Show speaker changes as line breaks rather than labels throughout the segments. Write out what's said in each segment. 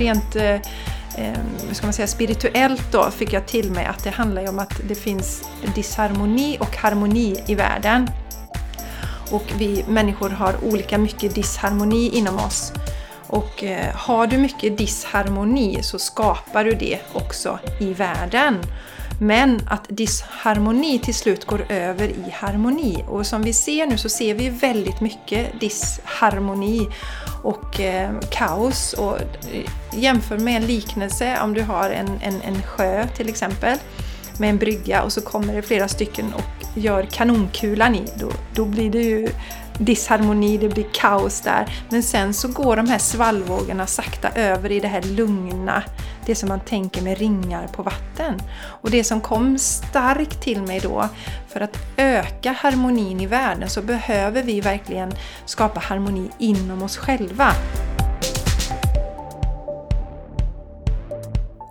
rent eh, eh ska man säga, spirituellt då fick jag till mig att det handlar om att det finns disharmoni och harmoni i världen. Och vi människor har olika mycket disharmoni inom oss. Och eh, har du mycket disharmoni så skapar du det också i världen. Men att disharmoni till slut går över i harmoni. Och som vi ser nu så ser vi väldigt mycket disharmoni och eh, kaos. Och eh, jämför med en liknelse om du har en, en, en sjö till exempel med en brygga och så kommer det flera stycken och gör kanonkulan i. Då, då blir det ju disharmoni, det blir kaos där. Men sen så går de här svallvågorna sakta över i det här lugna, det som man tänker med ringar på vatten. Och det som kom starkt till mig då, för att öka harmonin i världen så behöver vi verkligen skapa harmoni inom oss själva.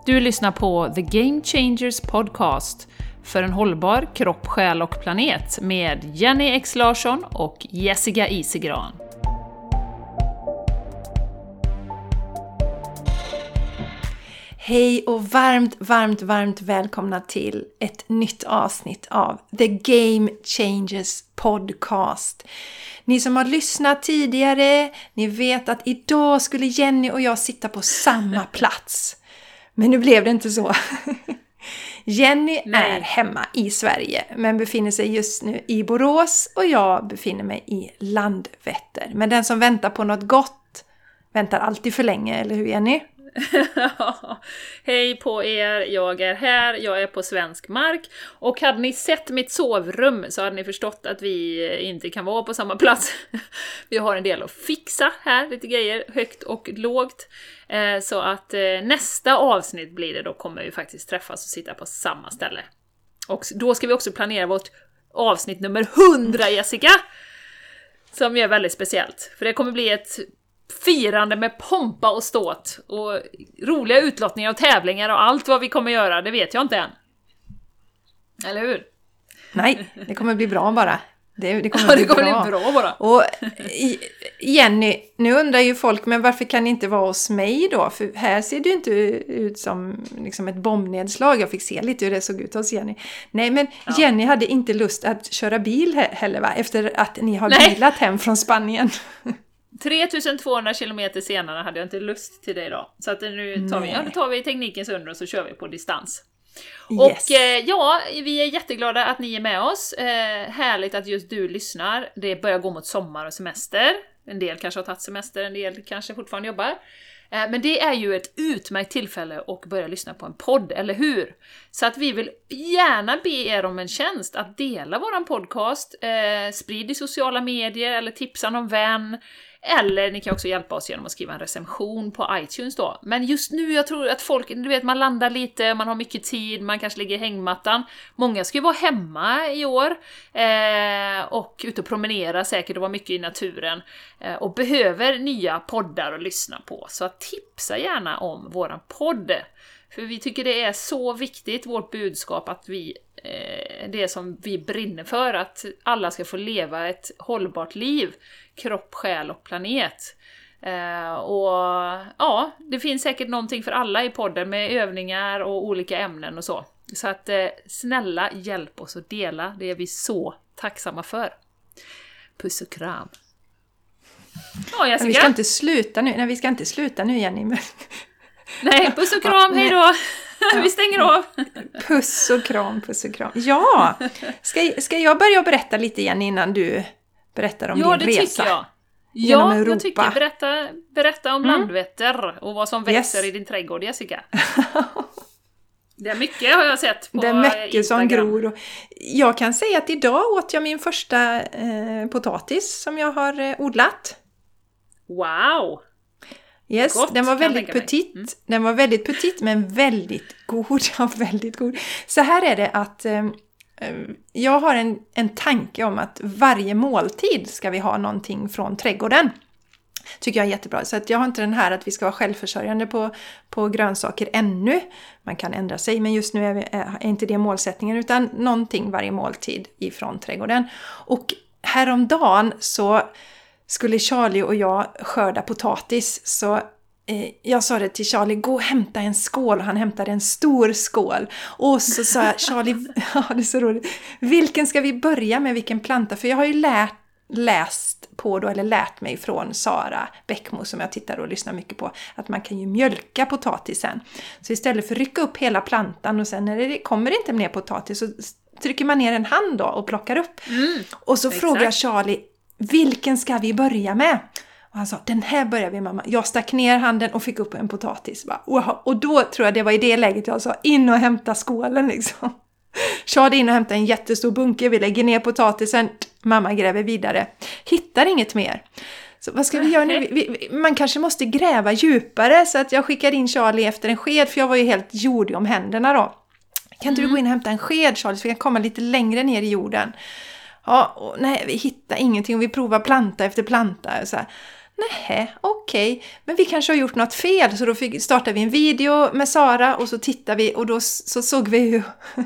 Du lyssnar på The Game Changers Podcast för en hållbar kropp, själ och planet med Jenny X Larsson och Jessica Isegran.
Hej och varmt, varmt, varmt välkomna till ett nytt avsnitt av The Game Changers Podcast. Ni som har lyssnat tidigare, ni vet att idag skulle Jenny och jag sitta på samma plats. Men nu blev det inte så. Jenny Nej. är hemma i Sverige men befinner sig just nu i Borås och jag befinner mig i Landvetter. Men den som väntar på något gott väntar alltid för länge, eller hur Jenny?
Hej på er, jag är här, jag är på svensk mark. Och hade ni sett mitt sovrum så hade ni förstått att vi inte kan vara på samma plats. vi har en del att fixa här, lite grejer, högt och lågt. Eh, så att eh, nästa avsnitt blir det, då kommer vi faktiskt träffas och sitta på samma ställe. Och då ska vi också planera vårt avsnitt nummer 100 Jessica! Som är väldigt speciellt, för det kommer bli ett firande med pompa och ståt och roliga utlottningar och tävlingar och allt vad vi kommer göra, det vet jag inte än. Eller hur?
Nej, det kommer bli bra bara.
Det, det kommer, ja, bli, det kommer bra. bli bra bara.
Och Jenny, nu undrar ju folk, men varför kan ni inte vara hos mig då? För här ser det ju inte ut som liksom ett bombnedslag. Jag fick se lite hur det såg ut hos Jenny. Nej, men ja. Jenny hade inte lust att köra bil heller va? Efter att ni har Nej. bilat hem från Spanien.
3200 km senare hade jag inte lust till det idag. Så att nu tar vi, ja, tar vi teknikens under och så kör vi på distans. Yes. Och eh, ja, vi är jätteglada att ni är med oss. Eh, härligt att just du lyssnar. Det börjar gå mot sommar och semester. En del kanske har tagit semester, en del kanske fortfarande jobbar. Eh, men det är ju ett utmärkt tillfälle att börja lyssna på en podd, eller hur? Så att vi vill gärna be er om en tjänst att dela våran podcast, eh, sprid i sociala medier eller tipsa någon vän. Eller ni kan också hjälpa oss genom att skriva en recension på iTunes då. Men just nu, jag tror att folk, du vet, man landar lite, man har mycket tid, man kanske ligger i hängmattan. Många ska ju vara hemma i år eh, och ute och promenera säkert och vara mycket i naturen. Eh, och behöver nya poddar att lyssna på. Så tipsa gärna om våran podd. För vi tycker det är så viktigt, vårt budskap, att vi, eh, det som vi brinner för, att alla ska få leva ett hållbart liv kropp, själ och planet. Uh, och ja, det finns säkert någonting för alla i podden med övningar och olika ämnen och så. Så att uh, snälla hjälp oss att dela, det är vi så tacksamma för. Puss och kram!
Ja, Jessica? Vi ska inte sluta nu, nej vi ska inte sluta nu Jenny. Men...
Nej, puss och kram, ja, hejdå! Ja. vi stänger av!
Puss och kram, puss och kram. Ja! Ska, ska jag börja berätta lite igen innan du berättar om
ja,
din resa. Ja, det tycker jag.
Ja, jag tycker berätta, berätta om mm. Landvetter och vad som växer yes. i din trädgård, Jessica. Det är mycket har jag sett på
Det är mycket Instagram. som gror. Och jag kan säga att idag åt jag min första eh, potatis som jag har eh, odlat.
Wow!
Yes, Gott, den var väldigt petit. Mm. Den var väldigt petit men väldigt god. Ja, väldigt god. Så här är det att eh, Eh, Eh, jag har en, en tanke om att varje måltid ska vi ha någonting från trädgården. Tycker jag är jättebra. Så att jag har inte den här att vi ska vara självförsörjande på, på grönsaker ännu. Man kan ändra sig, men just nu är, vi, eh, är inte det målsättningen utan någonting varje måltid ifrån trädgården. Och häromdagen så skulle Charlie och jag skörda potatis så jag sa det till Charlie, gå och hämta en skål. Och han hämtade en stor skål. Och så sa jag, Charlie, ja det är så roligt. Vilken ska vi börja med, vilken planta? För jag har ju lärt, läst på då, eller lärt mig från Sara Bäckmo som jag tittar och lyssnar mycket på, att man kan ju mjölka potatisen. Så istället för att rycka upp hela plantan och sen när det kommer inte mer potatis så trycker man ner en hand då och plockar upp.
Mm,
och så
exakt.
frågar Charlie, vilken ska vi börja med? Han sa, den här börjar vi mamma. Jag stack ner handen och fick upp en potatis. Wow. Och då tror jag det var i det läget jag sa, in och hämta skålen liksom. Charlie in och hämta en jättestor bunke, vi lägger ner potatisen, mamma gräver vidare. Hittar inget mer. Så vad ska vi göra nu? Vi, vi, man kanske måste gräva djupare så att jag skickar in Charlie efter en sked för jag var ju helt jordig om händerna då. Kan inte du gå in och hämta en sked Charlie så vi kan komma lite längre ner i jorden? Ja, och, nej, vi hittar ingenting och vi provar planta efter planta. Så här. Nej, okej, okay. men vi kanske har gjort något fel. Så då fick, startade vi en video med Sara och så tittade vi och då så såg vi ju...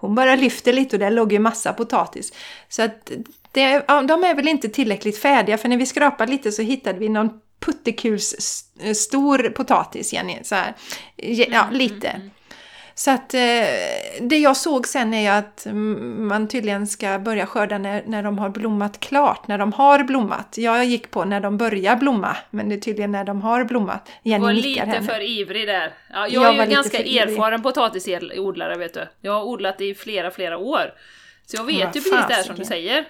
Hon bara lyfte lite och där låg ju massa potatis. Så att det, de är väl inte tillräckligt färdiga för när vi skrapade lite så hittade vi någon puttekuls stor potatis, Jenny. Så här. Ja, lite. Så att eh, det jag såg sen är att man tydligen ska börja skörda när, när de har blommat klart, när de har blommat. Jag gick på när de börjar blomma, men det är tydligen när de har blommat.
Jenny var lite henne. för ivrig där. Ja, jag, jag är ju ganska erfaren potatisodlare vet du. Jag har odlat i flera, flera år. Så jag vet ja, ju precis det här som du säger.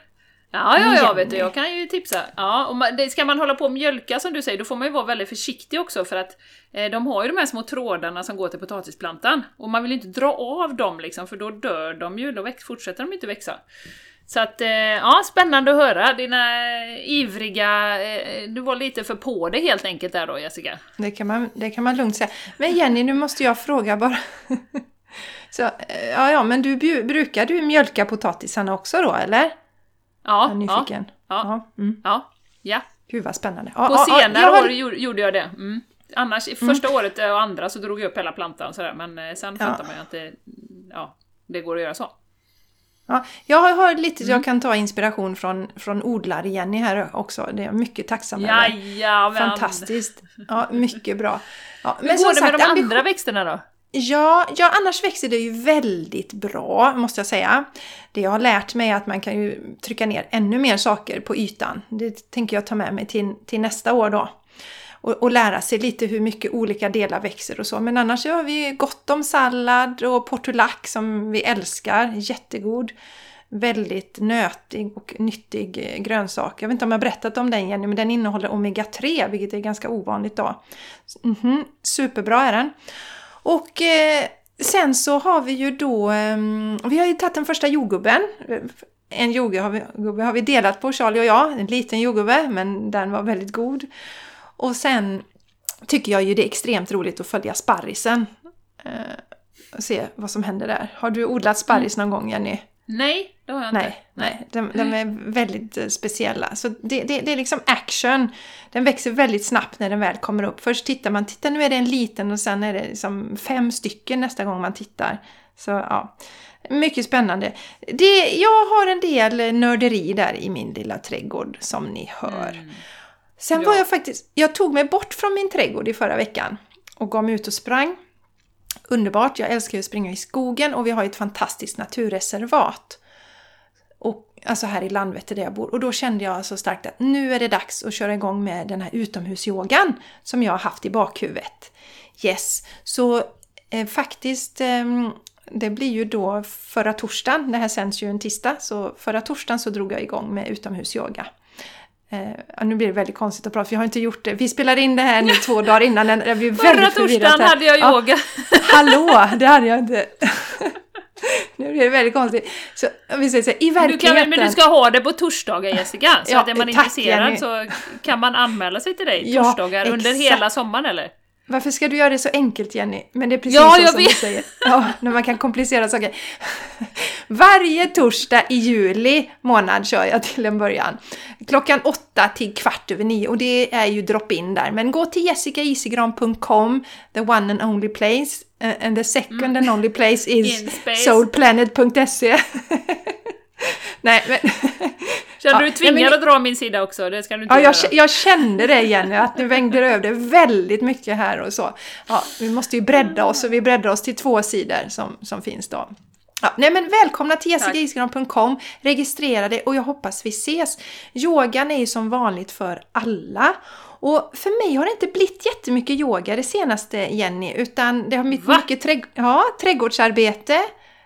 Ja, ja, ja, vet du, jag kan ju tipsa. Ja, och man, det, ska man hålla på och mjölka som du säger, då får man ju vara väldigt försiktig också för att eh, de har ju de här små trådarna som går till potatisplantan. Och man vill ju inte dra av dem liksom, för då dör de ju, då väx, fortsätter de inte växa. Så att, eh, ja, spännande att höra dina ivriga... Eh, du var lite för på det helt enkelt där då, Jessica.
Det kan man, det kan man lugnt säga. Men Jenny, nu måste jag fråga bara. Så, eh, ja, ja, men du, brukar du mjölka potatisarna också då, eller?
Ja.
Jag är nyfiken.
Ja. Ja. Mm. ja. ja.
Gud vad spännande.
Ja, På senare ja, år gjorde jag det. Mm. Annars, mm. första året och andra så drog jag upp hela plantan sådär, men eh, sen fattar man ju att det, ja, det går att göra så.
Ja, jag har lite, mm. jag kan ta inspiration från, från odlare-Jenny här också. Det är jag mycket tacksam
över.
Fantastiskt. Ja, mycket bra. Ja,
men Hur går det med sagt, de andra växterna då?
Ja, ja, annars växer det ju väldigt bra, måste jag säga. Det jag har lärt mig är att man kan ju trycka ner ännu mer saker på ytan. Det tänker jag ta med mig till, till nästa år då. Och, och lära sig lite hur mycket olika delar växer och så. Men annars har vi gott om sallad och portulak som vi älskar. Jättegod. Väldigt nötig och nyttig eh, grönsak. Jag vet inte om jag har berättat om den Jenny, men den innehåller omega-3, vilket är ganska ovanligt då. Mm -hmm, superbra är den. Och eh, sen så har vi ju då, eh, vi har ju tagit den första jordgubben. En jordgubbe har vi delat på, Charlie och jag. En liten jordgubbe, men den var väldigt god. Och sen tycker jag ju det är extremt roligt att följa sparrisen. Eh, och se vad som händer där. Har du odlat sparris någon gång Jenny?
Nej, det har jag inte.
Nej, nej. De, de är väldigt eh, speciella. Så det, det, det, är liksom action. Den växer väldigt snabbt när den väl kommer upp. Först tittar man, titta nu är det en liten och sen är det liksom fem stycken nästa gång man tittar. Så ja, mycket spännande. Det, jag har en del nörderi där i min lilla trädgård som ni hör. Mm. Sen ja. var jag faktiskt, jag tog mig bort från min trädgård i förra veckan och gav mig ut och sprang underbart. Jag älskar ju att springa i skogen och vi har ett fantastiskt naturreservat. Och, alltså här i Landvetter där jag bor. Och då kände jag så starkt att nu är det dags att köra igång med den här utomhusyogan som jag har haft i bakhuvudet. Yes, så eh, faktiskt eh, det blir ju då förra torsdagen, det här sänds ju en tisdag, så förra torsdagen så drog jag igång med utomhusyoga. Eh, nu blir det väldigt konstigt att prata, för jag har inte gjort det. Vi spelar in det här nu två dagar innan, blir väldigt
Förra torsdagen hade jag yoga!
Ja, hallå, det hade jag inte. nu blir det väldigt konstigt. Så vi säger så här, i verkligheten...
Du kan, men du ska ha det på torsdagar Jessica, så ja, att är man tack, intresserad Jenny. så kan man anmäla sig till dig torsdagar ja, under hela sommaren eller?
Varför ska du göra det så enkelt Jenny? Men det är precis ja, så som vet. du säger. Ja, när man kan komplicera saker. Varje torsdag i juli månad kör jag till en början. Klockan åtta till kvart över nio och det är ju drop-in där. Men gå till jessicaisigran.com, the one and only place. Uh, and the second mm. and only place is soulplanet.se. Nej, men
Kände ja, du tvingad att dra min sida också? Det ska du inte
ja,
jag,
jag, kände det Jenny, att nu vängde över det väldigt mycket här och så. Ja, vi måste ju bredda oss och vi breddar oss till två sidor som, som finns då. Ja, nej men välkomna till jessicaiskram.com, registrera dig och jag hoppas vi ses. Yogan är ju som vanligt för alla. Och för mig har det inte blivit jättemycket yoga det senaste Jenny, utan det har blivit Va? mycket trädg ja, trädgårdsarbete,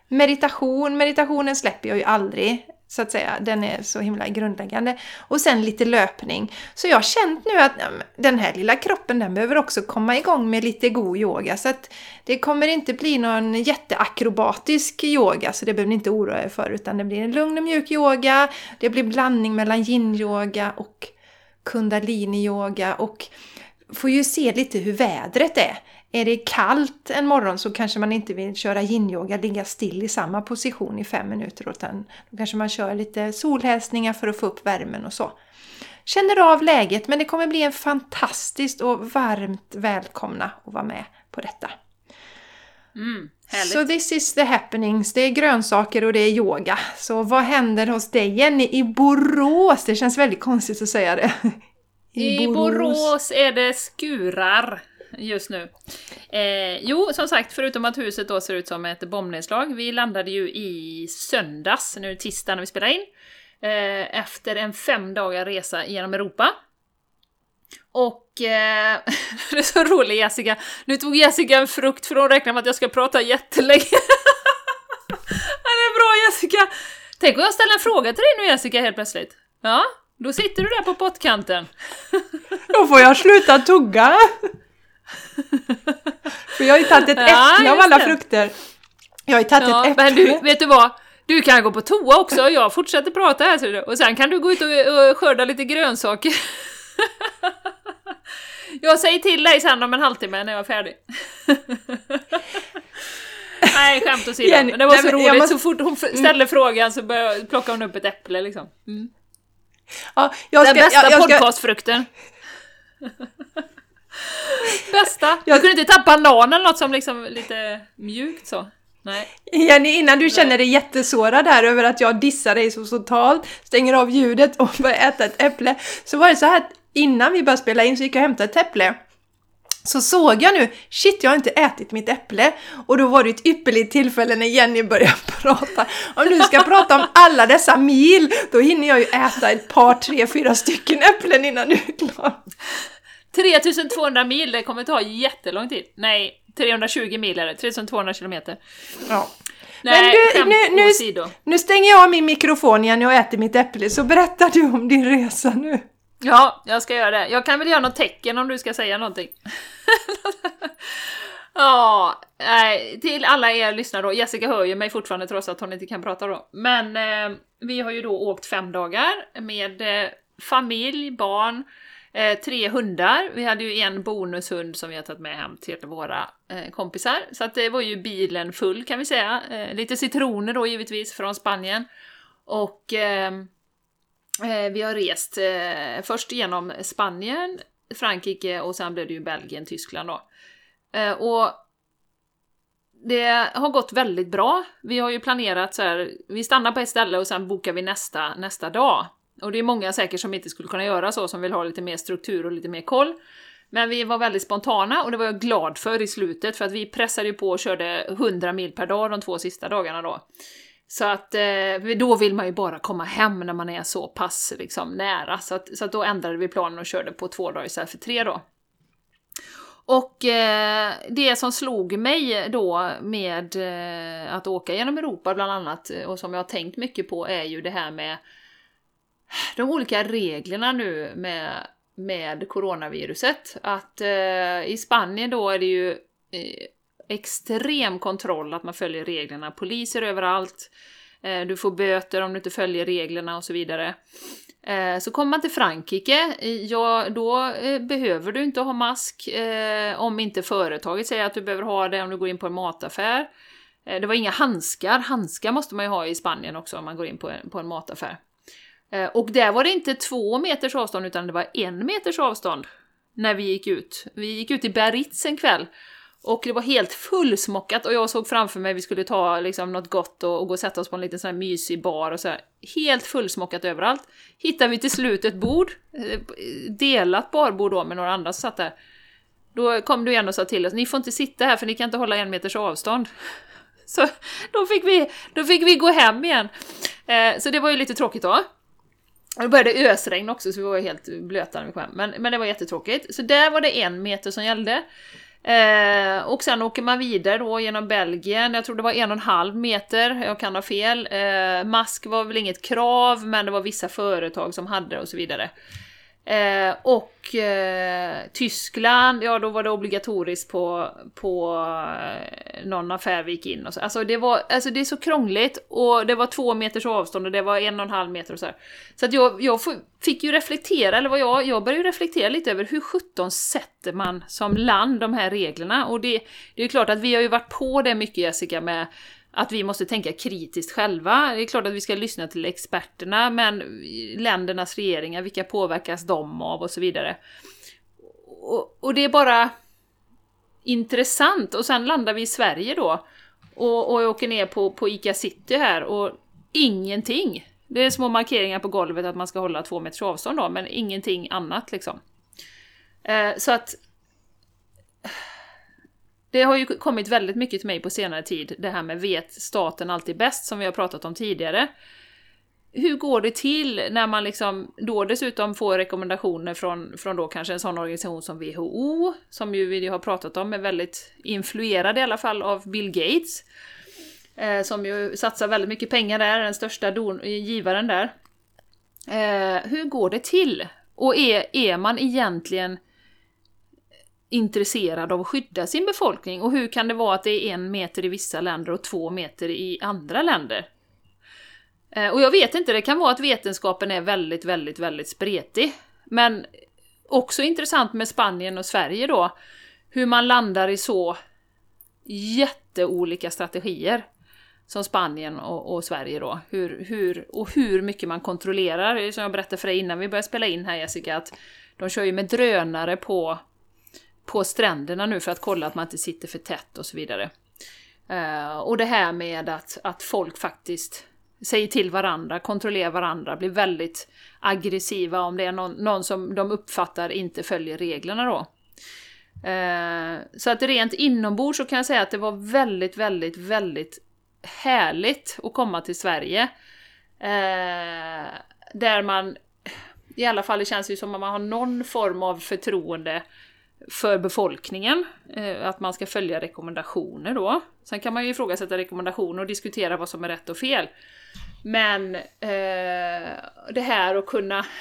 meditation. Meditationen släpper jag ju aldrig så att säga. Den är så himla grundläggande. Och sen lite löpning. Så jag har känt nu att den här lilla kroppen den behöver också komma igång med lite god yoga. Så att det kommer inte bli någon jätteakrobatisk yoga, så det behöver ni inte oroa er för. Utan det blir en lugn och mjuk yoga. Det blir blandning mellan yin-yoga och kundalini-yoga. Och får ju se lite hur vädret är. Är det kallt en morgon så kanske man inte vill köra yin-yoga, ligga still i samma position i fem minuter utan då kanske man kör lite solhälsningar för att få upp värmen och så. Känner av läget men det kommer bli en fantastiskt och varmt välkomna att vara med på detta.
Mm,
så this is the happenings. Det är grönsaker och det är yoga. Så vad händer hos dig Jenny i Borås? Det känns väldigt konstigt att säga det.
I, I Borås. Borås är det skurar just nu. Eh, jo, som sagt, förutom att huset då ser ut som ett bombnedslag. Vi landade ju i söndags, nu är det tisdag när vi spelar in, eh, efter en fem dagar resa genom Europa. Och eh, det är så roligt Jessica, nu tog Jessica en frukt för hon räknar med att jag ska prata jättelänge. det är bra Jessica! Tänk om jag ställer en fråga till dig nu Jessica helt plötsligt. Ja, då sitter du där på pottkanten.
Då får jag sluta tugga! För jag har ju tagit ett ja, äpple av alla frukter. Jag har ju tagit ja, ett äpple.
Men du, vet du vad? Du kan gå på toa också, jag fortsätter prata här och sen kan du gå ut och, och skörda lite grönsaker. jag säger till dig sen om en halvtimme när jag är färdig. Nej, skämt åsido. Men det var så nej, roligt, måste... så fort hon ställde mm. frågan så började, plockade hon upp ett äpple liksom. Mm.
Ja, jag
ska,
Den
bästa jag, jag podcastfrukten. Bästa! Jag kunde inte ta banan eller något som liksom lite mjukt så. Nej.
Jenny, innan du känner dig jättesårad här över att jag dissar dig så totalt, stänger av ljudet och börjar äta ett äpple, så var det så här att innan vi började spela in så gick jag och hämtade ett äpple. Så såg jag nu, shit jag har inte ätit mitt äpple. Och då var det ett ypperligt tillfälle när Jenny började prata. Om du ska prata om alla dessa mil, då hinner jag ju äta ett par, tre, fyra stycken äpplen innan du är klar.
3200 mil, det kommer ta jättelång tid. Nej, 320 mil är det, 3200 kilometer.
Ja. Nej, Men du, nu, nu, nu stänger jag av min mikrofon igen och äter mitt äpple, så berättar du om din resa nu.
Ja, jag ska göra det. Jag kan väl göra något tecken om du ska säga någonting. ja, till alla er lyssnare då. Jessica hör ju mig fortfarande trots att hon inte kan prata då. Men eh, vi har ju då åkt fem dagar med eh, familj, barn, Eh, tre hundar. Vi hade ju en bonushund som vi har tagit med hem till våra eh, kompisar. Så att det var ju bilen full kan vi säga. Eh, lite citroner då givetvis från Spanien. Och ehm, eh, vi har rest eh, först genom Spanien, Frankrike och sen blev det ju Belgien, Tyskland då. Eh, och det har gått väldigt bra. Vi har ju planerat så här, vi stannar på ett ställe och sen bokar vi nästa, nästa dag. Och det är många säkert som inte skulle kunna göra så, som vill ha lite mer struktur och lite mer koll. Men vi var väldigt spontana och det var jag glad för i slutet, för att vi pressade ju på och körde 100 mil per dag de två sista dagarna då. Så att eh, då vill man ju bara komma hem när man är så pass liksom, nära, så att, så att då ändrade vi planen och körde på två dagar istället för tre då. Och eh, det som slog mig då med eh, att åka genom Europa bland annat, och som jag har tänkt mycket på, är ju det här med de olika reglerna nu med, med coronaviruset. Att eh, i Spanien då är det ju eh, extrem kontroll att man följer reglerna. Poliser överallt. Eh, du får böter om du inte följer reglerna och så vidare. Eh, så kommer man till Frankrike, ja, då eh, behöver du inte ha mask eh, om inte företaget säger att du behöver ha det om du går in på en mataffär. Eh, det var inga handskar, handskar måste man ju ha i Spanien också om man går in på en, på en mataffär. Eh, och där var det inte två meters avstånd utan det var en meters avstånd när vi gick ut. Vi gick ut i Berits en kväll Och det var helt fullsmockat och jag såg framför mig vi skulle ta liksom något gott och, och gå och sätta oss på en liten sån här mysig bar och så här. Helt fullsmockat överallt. Hittade vi till slut ett bord, eh, delat barbord då med några andra som satt där. Då kom du igen och sa till oss, ni får inte sitta här för ni kan inte hålla en meters avstånd. Så då fick vi, då fick vi gå hem igen. Eh, så det var ju lite tråkigt då. Och det började ösregna också så vi var helt blöta när vi kom hem. Men, men det var jättetråkigt. Så där var det en meter som gällde. Eh, och sen åker man vidare då genom Belgien, jag tror det var en och en halv meter, jag kan ha fel. Eh, mask var väl inget krav, men det var vissa företag som hade det och så vidare. Eh, och eh, Tyskland, ja då var det obligatoriskt på, på eh, någon affär vi gick in och så. Alltså det var, alltså det är så krångligt och det var två meters avstånd och det var en och en halv meter och så här. Så att jag, jag fick ju reflektera, eller vad jag, jag började ju reflektera lite över hur sjutton sätter man som land de här reglerna? Och det, det är ju klart att vi har ju varit på det mycket Jessica med att vi måste tänka kritiskt själva. Det är klart att vi ska lyssna till experterna, men ländernas regeringar, vilka påverkas de av och så vidare. Och, och det är bara intressant. Och sen landar vi i Sverige då och, och åker ner på, på ICA City här och ingenting. Det är små markeringar på golvet att man ska hålla två meters avstånd då, men ingenting annat liksom. Eh, så att det har ju kommit väldigt mycket till mig på senare tid, det här med vet staten alltid bäst, som vi har pratat om tidigare. Hur går det till när man liksom då dessutom får rekommendationer från, från då kanske en sån organisation som WHO, som ju vi har pratat om är väldigt influerad i alla fall av Bill Gates, eh, som ju satsar väldigt mycket pengar där, den största don givaren där. Eh, hur går det till? Och är, är man egentligen intresserad av att skydda sin befolkning och hur kan det vara att det är en meter i vissa länder och två meter i andra länder? Eh, och jag vet inte, det kan vara att vetenskapen är väldigt, väldigt, väldigt spretig. Men också intressant med Spanien och Sverige då, hur man landar i så jätteolika strategier. Som Spanien och, och, Sverige då. Hur, hur, och hur mycket man kontrollerar. Som jag berättade för dig innan vi började spela in här Jessica, att de kör ju med drönare på på stränderna nu för att kolla att man inte sitter för tätt och så vidare. Uh, och det här med att, att folk faktiskt säger till varandra, kontrollerar varandra, blir väldigt aggressiva om det är någon, någon som de uppfattar inte följer reglerna då. Uh, så att rent inombords så kan jag säga att det var väldigt, väldigt, väldigt härligt att komma till Sverige. Uh, där man, i alla fall det känns ju som att man har någon form av förtroende för befolkningen, eh, att man ska följa rekommendationer då. Sen kan man ju ifrågasätta rekommendationer och diskutera vad som är rätt och fel. Men eh, det här att kunna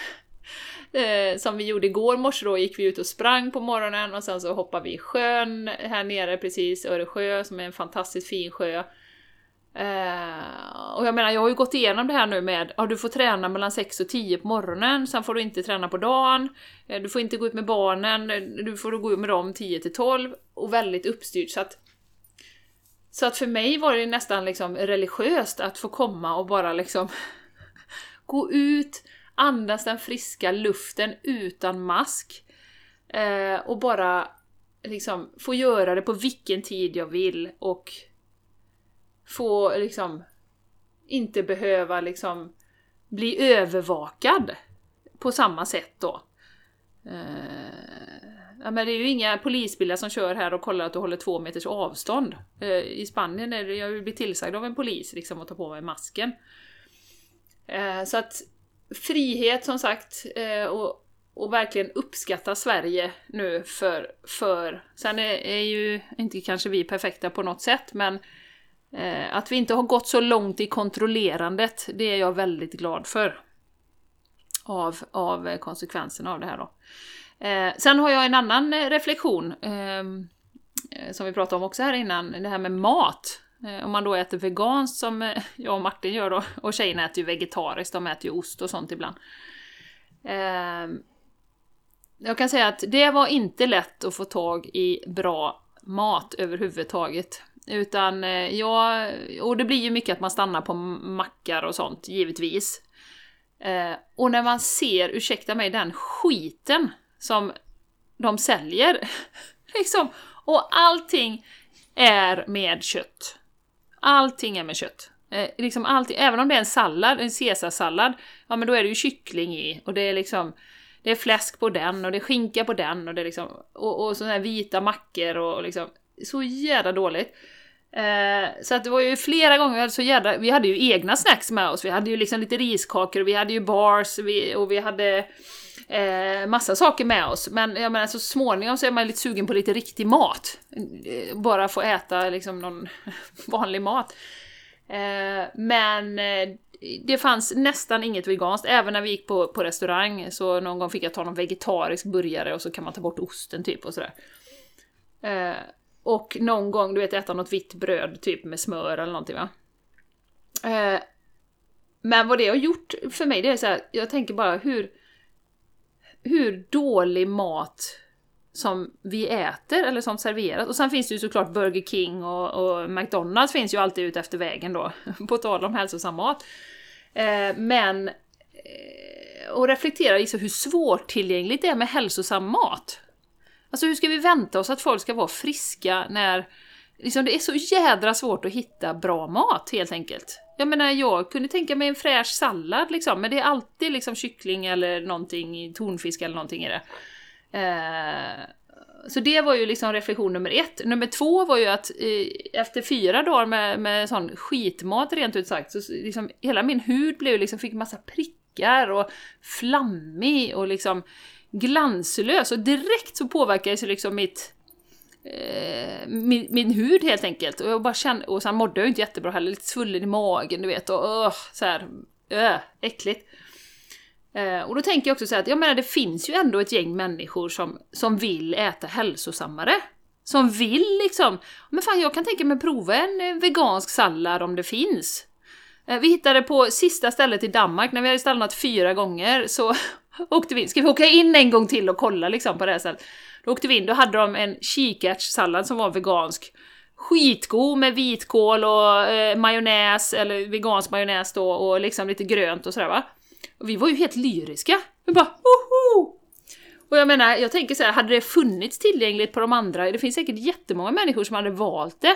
Eh, som vi gjorde igår morse då, gick vi ut och sprang på morgonen och sen så hoppade vi i sjön här nere precis, Öresjö som är en fantastiskt fin sjö. Uh, och jag menar, jag har ju gått igenom det här nu med ja, du får träna mellan 6 och 10 på morgonen, sen får du inte träna på dagen, eh, du får inte gå ut med barnen, eh, du får gå ut med dem 10 till 12 och väldigt uppstyrt så att så att för mig var det nästan liksom religiöst att få komma och bara liksom gå ut, andas den friska luften utan mask uh, och bara liksom få göra det på vilken tid jag vill och få liksom inte behöva liksom bli övervakad på samma sätt då. Eh, ja, men det är ju inga polisbilar som kör här och kollar att du håller två meters avstånd. Eh, I Spanien är det, jag blir tillsagd av en polis liksom att ta på mig masken. Eh, så att frihet som sagt eh, och, och verkligen uppskatta Sverige nu för, för sen är, är ju inte kanske vi perfekta på något sätt men Eh, Eh, att vi inte har gått så långt i kontrollerandet, det är jag väldigt glad för. Av, av eh, konsekvenserna av det här då. Eh, sen har jag en annan reflektion, ehm, som vi pratade om också här innan, det här med mat. Om man då äter veganskt som jag och Martin gör då, och tjejerna äter ju vegetariskt, de äter ju ost och sånt ibland. Ehm, jag kan säga att det var inte lätt att få tag i bra mat överhuvudtaget. Utan eh, ja, och det blir ju mycket att man stannar på mackar och sånt, givetvis. Eh, och när man ser, ursäkta mig, den skiten som de säljer. liksom, Och allting är med kött. Allting är med kött. Eh, liksom allting, även om det är en sallad, en caesarsallad, ja men då är det ju kyckling i och det är liksom det är fläsk på den och det är skinka på den och det är liksom och, och sådana här vita mackor och, och liksom så jävla dåligt. Eh, så att det var ju flera gånger vi hade så jävla, vi hade ju egna snacks med oss, vi hade ju liksom lite riskakor och vi hade ju bars vi, och vi hade eh, massa saker med oss. Men jag menar så småningom så är man lite sugen på lite riktig mat. Eh, bara få äta liksom någon vanlig mat. Eh, men eh, det fanns nästan inget veganskt, även när vi gick på, på restaurang så någon gång fick jag ta någon vegetarisk burgare och så kan man ta bort osten typ och sådär. Eh, och någon gång, du vet, äta något vitt bröd typ med smör eller någonting va. Eh, men vad det har gjort för mig, det är så här, jag tänker bara hur, hur dålig mat som vi äter eller som serveras. Och sen finns det ju såklart Burger King och, och McDonalds finns ju alltid ute efter vägen då, på tal om hälsosam mat. Eh, men eh, och reflektera i hur svårtillgängligt det är med hälsosam mat. Alltså hur ska vi vänta oss att folk ska vara friska när liksom, det är så jädra svårt att hitta bra mat helt enkelt. Jag menar, jag kunde tänka mig en fräsch sallad liksom, men det är alltid liksom kyckling eller någonting, tonfisk eller någonting i det. Eh, så det var ju liksom reflektion nummer ett. Nummer två var ju att eh, efter fyra dagar med, med sån skitmat rent ut sagt, så liksom hela min hud blev liksom, fick massa prickar och flammig och liksom glanslös och direkt så påverkades ju liksom mitt eh, min, min, hud helt enkelt. Och jag bara kände, och sen mådde jag ju inte jättebra heller, lite svullen i magen du vet och uh, så här, uh, äckligt. Eh, och då tänker jag också så att, jag menar det finns ju ändå ett gäng människor som, som vill äta hälsosammare. Som vill liksom, men fan jag kan tänka mig prova en eh, vegansk sallad om det finns. Eh, vi hittade på sista stället i Danmark, när vi hade stannat fyra gånger, så åkte vi in. Ska vi åka in en gång till och kolla liksom på det här stället? Då åkte vi in, då hade de en kikärtssallad som var vegansk. Skitgod med vitkål och eh, majonnäs, eller vegansk majonnäs då, och liksom lite grönt och sådär va. Och vi var ju helt lyriska. Vi bara Woho! Och jag menar, jag tänker så här, hade det funnits tillgängligt på de andra, det finns säkert jättemånga människor som hade valt det.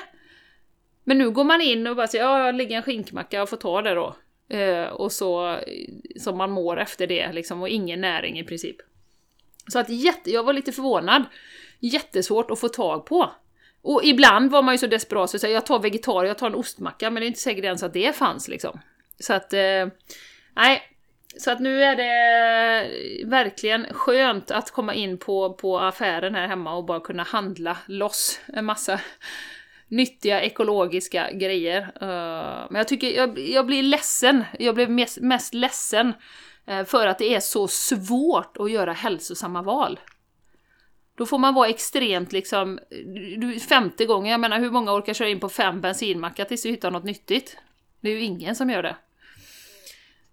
Men nu går man in och bara säger ja, jag lägger en skinkmacka, och får ta det då. Eh, och så, eh, som man mår efter det liksom, och ingen näring i princip. Så att jätte, jag var lite förvånad. Jättesvårt att få tag på. Och ibland var man ju så desperat så att jag tar vegetarier, jag tar en ostmacka, men det är inte säkert ens att det fanns liksom. Så att, eh, nej, så att nu är det eh, verkligen skönt att komma in på, på affären här hemma och bara kunna handla loss en massa nyttiga ekologiska grejer. Eh, men jag tycker, jag, jag blir ledsen, jag blev mest, mest ledsen eh, för att det är så svårt att göra hälsosamma val. Då får man vara extremt liksom, femte gången, jag menar hur många orkar köra in på fem bensinmackar tills du hittar något nyttigt? Det är ju ingen som gör det.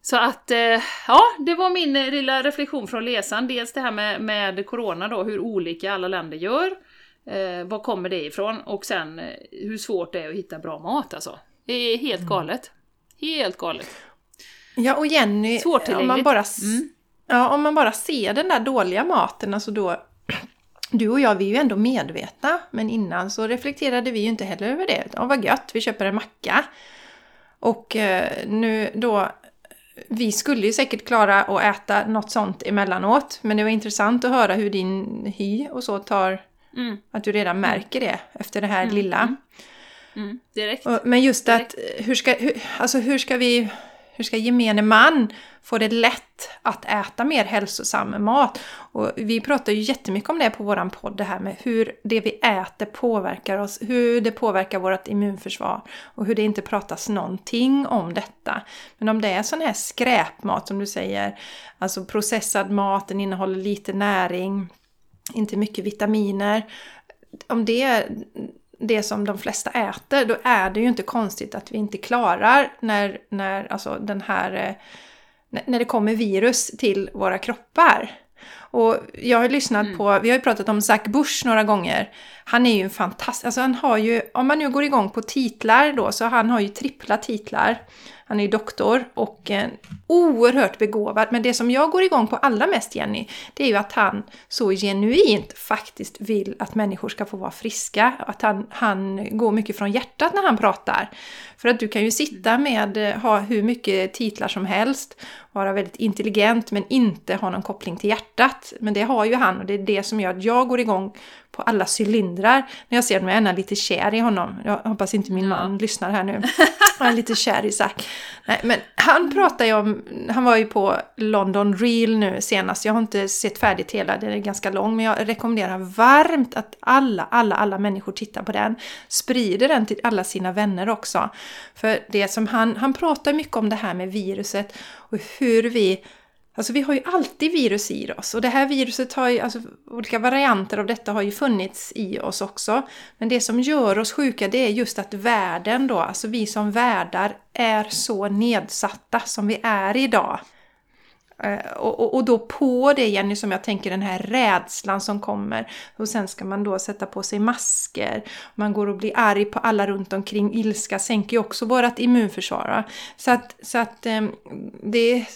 Så att, eh, ja, det var min lilla reflektion från resan. Dels det här med, med corona då, hur olika alla länder gör. Eh, var kommer det ifrån? Och sen eh, hur svårt det är att hitta bra mat alltså. Det är helt mm. galet. Helt galet.
Ja, och Jenny, om man, bara, mm. ja, om man bara ser den där dåliga maten, alltså då... Du och jag, vi är ju ändå medvetna, men innan så reflekterade vi ju inte heller över det. Ja, vad gött, vi köper en macka. Och eh, nu då vi skulle ju säkert klara att äta något sånt emellanåt. Men det var intressant att höra hur din hy och så tar... Mm. Att du redan märker det efter det här mm. lilla. Mm.
mm. Direkt.
men just att hur ska, hur, alltså hur ska vi hur ska gemene man få det lätt att äta mer hälsosam mat? Och vi pratar ju jättemycket om det på våran podd, det här med hur det vi äter påverkar oss, hur det påverkar vårt immunförsvar och hur det inte pratas någonting om detta. Men om det är sån här skräpmat som du säger, alltså processad mat, den innehåller lite näring, inte mycket vitaminer. Om det det som de flesta äter, då är det ju inte konstigt att vi inte klarar när, när, alltså den här, eh, när det kommer virus till våra kroppar. Och jag har lyssnat mm. på, vi har ju pratat om Zack Bush några gånger. Han är ju en fantastisk, alltså han har ju, om man nu går igång på titlar då, så han har ju trippla titlar. Han är ju doktor och eh, oerhört begåvad. Men det som jag går igång på allra mest, Jenny, det är ju att han så genuint faktiskt vill att människor ska få vara friska. Att han, han går mycket från hjärtat när han pratar. För att du kan ju sitta med, eh, ha hur mycket titlar som helst, vara väldigt intelligent men inte ha någon koppling till hjärtat. Men det har ju han och det är det som gör att jag går igång på alla cylindrar när jag ser att jag är lite kär i honom. Jag hoppas inte min man lyssnar här nu. Jag är lite kär i Zack. Nej, men han pratar ju om, han var ju på London Real nu senast. Jag har inte sett färdigt hela, den är ganska lång. Men jag rekommenderar varmt att alla, alla, alla människor tittar på den. Sprider den till alla sina vänner också. För det som han, han pratar mycket om det här med viruset och hur vi Alltså vi har ju alltid virus i oss och det här viruset har ju, alltså olika varianter av detta har ju funnits i oss också. Men det som gör oss sjuka det är just att världen då, alltså vi som värdar, är så nedsatta som vi är idag. Eh, och, och, och, då på det Jenny som jag tänker den här rädslan som kommer. Och sen ska man då sätta på sig masker. Man går och blir arg på alla runt omkring. Ilska sänker ju också vårt immunförsvar. Så att, så att ehm, det är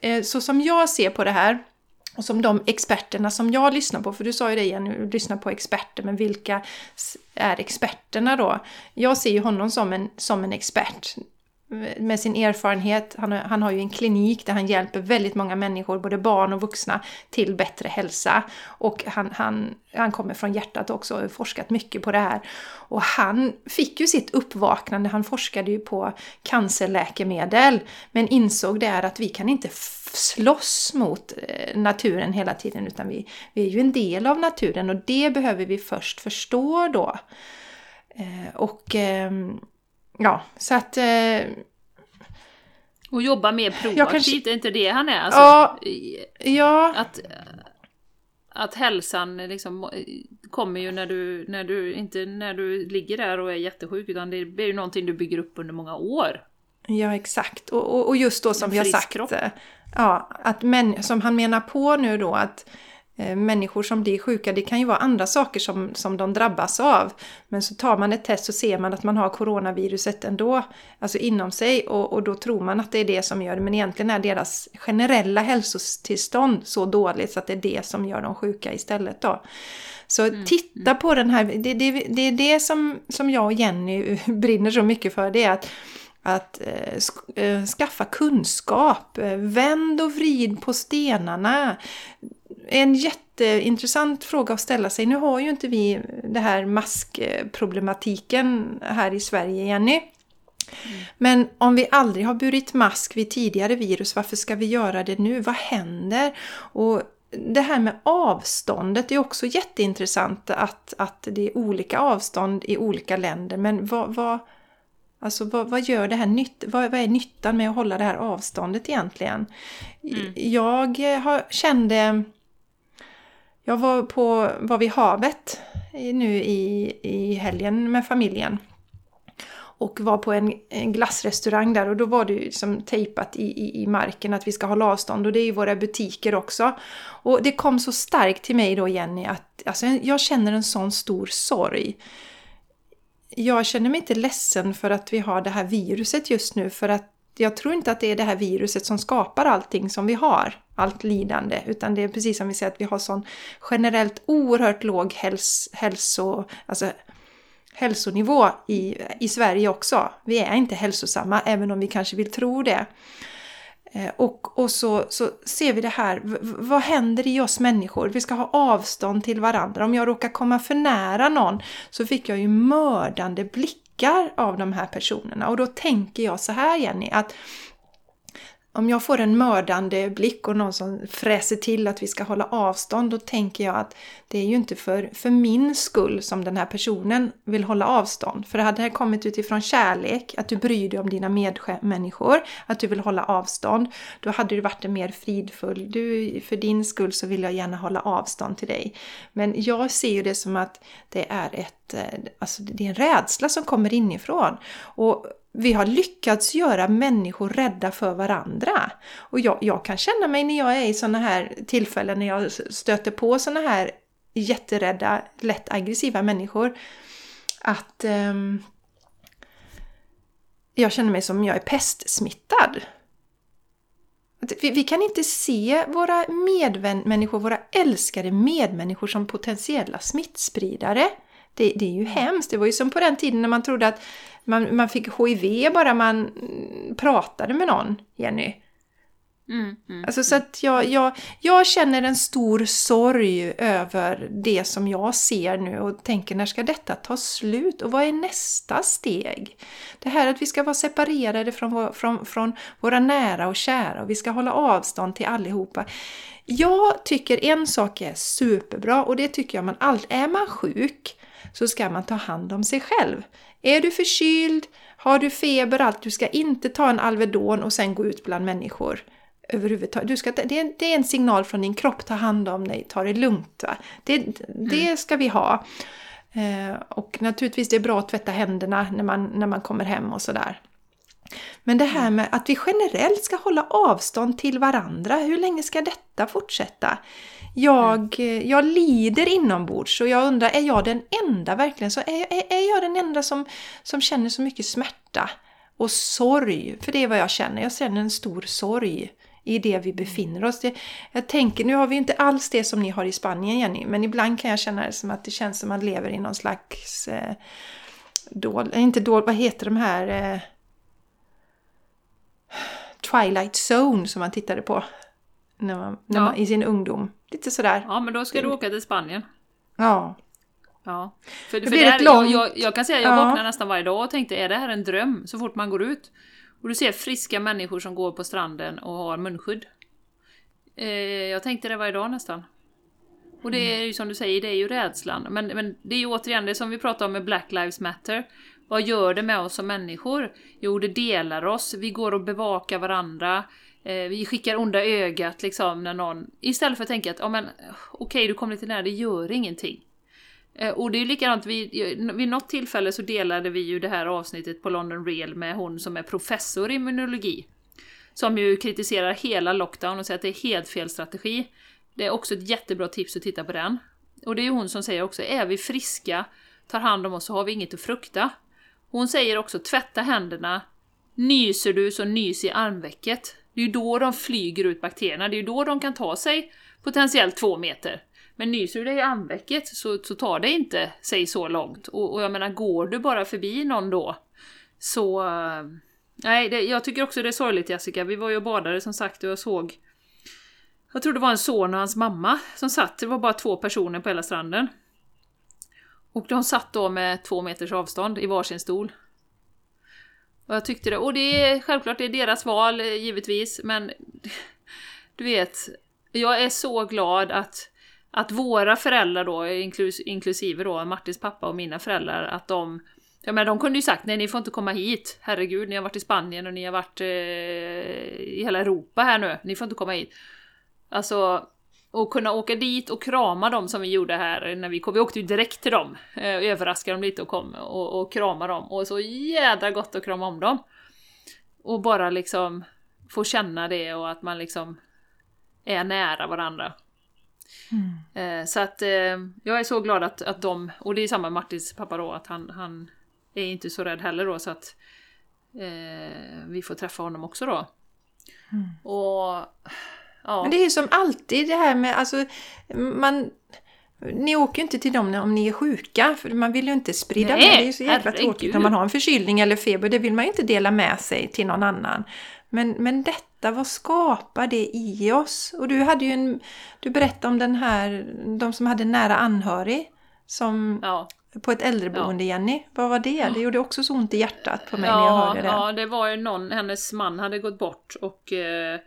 eh, så som jag ser på det här. Och som de experterna som jag lyssnar på, för du sa ju det igen, du lyssnar på experter, men vilka är experterna då? Jag ser ju honom som en, som en expert med sin erfarenhet. Han, han har ju en klinik där han hjälper väldigt många människor, både barn och vuxna, till bättre hälsa. Och han, han, han kommer från hjärtat också och har forskat mycket på det här. Och han fick ju sitt uppvaknande, han forskade ju på cancerläkemedel, men insåg där att vi kan inte slåss mot eh, naturen hela tiden, utan vi, vi är ju en del av naturen och det behöver vi först förstå då. Eh, och ehm, ja, så att... Eh,
och jobba mer proaktivt, kanske, är inte det han är? Alltså,
ja, ja.
Att, att hälsan liksom kommer ju när du, när du, inte när du ligger där och är jättesjuk, utan det är ju någonting du bygger upp under många år.
Ja, exakt. Och, och, och just då som vi har sagt, kropp. ja, att men, som han menar på nu då att Eh, människor som blir sjuka, det kan ju vara andra saker som, som de drabbas av. Men så tar man ett test så ser man att man har coronaviruset ändå, alltså inom sig och, och då tror man att det är det som gör det. Men egentligen är deras generella hälsotillstånd så dåligt så att det är det som gör dem sjuka istället då. Så mm. titta på den här, det, det, det är det som, som jag och Jenny brinner så mycket för, det är att att eh, eh skaffa kunskap, vänd och vrid på stenarna, en jätteintressant fråga att ställa sig. Nu har ju inte vi det här maskproblematiken här i Sverige, Jenny. Mm. Men om vi aldrig har burit mask vid tidigare virus, varför ska vi göra det nu? Vad händer? Och det här med avståndet är också jätteintressant att, att det är olika avstånd i olika länder. Men vad, vad, alltså vad, vad gör det här nytt, vad, vad, är nyttan med att hålla det här avståndet egentligen? Mm. Jag har, kände jag var, på, var vid havet nu i, i helgen med familjen. Och var på en, en glassrestaurang där och då var det ju som tejpat i, i, i marken att vi ska hålla avstånd och det är ju våra butiker också. Och det kom så starkt till mig då Jenny att alltså, jag känner en sån stor sorg. Jag känner mig inte ledsen för att vi har det här viruset just nu för att jag tror inte att det är det här viruset som skapar allting som vi har, allt lidande, utan det är precis som vi säger att vi har sån generellt oerhört låg häls, hälso, alltså, hälsonivå i, i Sverige också. Vi är inte hälsosamma, även om vi kanske vill tro det. Eh, och, och så, så ser vi det här, vad händer i oss människor? Vi ska ha avstånd till varandra. Om jag råkar komma för nära någon så fick jag ju mördande blickar blickar av de här personerna. Och då tänker jag så här Jenny, att om jag får en mördande blick och någon som fräser till att vi ska hålla avstånd, då tänker jag att det är ju inte för, för min skull som den här personen vill hålla avstånd. För det hade det kommit utifrån kärlek, att du bryr dig om dina medmänniskor, att du vill hålla avstånd, då hade du varit en mer fridfull. Du, för din skull så vill jag gärna hålla avstånd till dig. Men jag ser ju det som att det är ett, eh, alltså det är en rädsla som kommer inifrån. Och vi har lyckats göra människor rädda för varandra. Och jag, jag kan känna mig när jag är i sådana här tillfällen när jag stöter på sådana här jätterädda, lätt aggressiva människor att eh, jag känner mig som jag är pestsmittad. Vi, vi kan inte se våra medmänniskor, våra älskade medmänniskor som potentiella smittspridare. Det, det, är ju hemskt. Det var ju som på den tiden när man trodde att man, man fick HIV bara man pratade med någon, Jenny. Mm, mm, alltså så att jag, jag, jag känner en stor sorg över det som jag ser nu och tänker när ska detta ta slut och vad är nästa steg? Det här att vi ska vara separerade från, från, från våra nära och kära och vi ska hålla avstånd till allihopa. Jag tycker en sak är superbra och det tycker jag man alltid, är man sjuk så ska man ta hand om sig själv. Är du förkyld, har du feber, allt, du ska inte ta en Alvedon och sen gå ut bland människor överhuvudtaget. Du ska, det, är, det är en signal från din kropp, ta hand om dig, ta det lugnt. Va? Det, det mm. ska vi ha. Eh, och naturligtvis det är bra att tvätta händerna när man, när man kommer hem och sådär. Men det här med att vi generellt ska hålla avstånd till varandra, hur länge ska detta fortsätta? Jag, mm. Eh, jag lider inombords och jag undrar, är jag den enda verkligen? Så är, är, är jag den enda som, som känner så mycket smärta och sorg? För det är vad jag känner, jag känner en stor sorg i det vi befinner oss. Det, jag tänker, nu har vi inte alls det som ni har i Spanien Jenny, men ibland kan jag känna det som att det känns som att man lever i någon slags eh, dål, inte dål, vad heter de här eh, Twilight Zone som man tittade på när man, när ja. man, i sin ungdom. Lite sådär.
Ja, men då ska du åka till Spanien.
Ja.
Ja. För, för där, långt... jag, jag, kan säga att jag ja. vaknar nästan varje dag och tänkte, är det här en dröm? Så fort man går ut. Och du ser friska människor som går på stranden och har munskydd. Eh, jag tänkte det varje dag nästan. Och det är ju som du säger, det är ju rädslan. Men, men det är ju återigen det som vi pratar om med Black Lives Matter. Vad gör det med oss som människor? Jo, det delar oss. Vi går och bevakar varandra. Eh, vi skickar onda ögat liksom när någon... Istället för att tänka att, oh, men okej, okay, du kom lite nära, det gör ingenting. Eh, och det är ju likadant, vid, vid något tillfälle så delade vi ju det här avsnittet på London Real med hon som är professor i immunologi. Som ju kritiserar hela lockdown och säger att det är helt fel strategi. Det är också ett jättebra tips att titta på den. Och det är ju hon som säger också, är vi friska, tar hand om oss så har vi inget att frukta. Hon säger också, tvätta händerna, nyser du så nys i armvecket. Det är ju då de flyger ut bakterierna, det är ju då de kan ta sig potentiellt två meter. Men nyser du dig i armvecket så, så tar det inte sig så långt. Och, och jag menar, går du bara förbi någon då så... Eh, nej, det, jag tycker också det är sorgligt Jessica. Vi var ju och badade som sagt och jag såg... Jag tror det var en son och hans mamma som satt. Det var bara två personer på hela stranden. Och de satt då med två meters avstånd i varsin stol. Och jag tyckte det, och det är självklart det är deras val eh, givetvis, men du vet, jag är så glad att att våra föräldrar då, inklus, inklusive då Martins pappa och mina föräldrar, att de Ja men de kunde ju sagt nej ni får inte komma hit, herregud ni har varit i Spanien och ni har varit eh, i hela Europa här nu, ni får inte komma hit. Alltså, och kunna åka dit och krama dem som vi gjorde här när vi kom. Vi åkte ju direkt till dem, eh, överraskade dem lite och kom och, och krama dem. Och så jädra gott att krama om dem. Och bara liksom få känna det och att man liksom är nära varandra. Mm. Så att eh, jag är så glad att, att de, och det är samma med Martins pappa då, att han, han är inte så rädd heller då så att eh, vi får träffa honom också då. Mm. Och
ja. Men det är ju som alltid det här med, alltså man ni åker ju inte till dem om ni är sjuka, för man vill ju inte sprida Nej, med. Det är ju så jävla tråkigt om man har en förkylning eller feber. Det vill man ju inte dela med sig till någon annan. Men, men detta, vad skapar det i oss? Och du hade ju en... Du berättade om den här, de som hade nära anhörig. Som, ja. På ett äldreboende, ja. Jenny. Vad var det? Det gjorde också så ont i hjärtat på mig ja, när jag hörde det.
Ja, det var ju någon, hennes man hade gått bort och eh,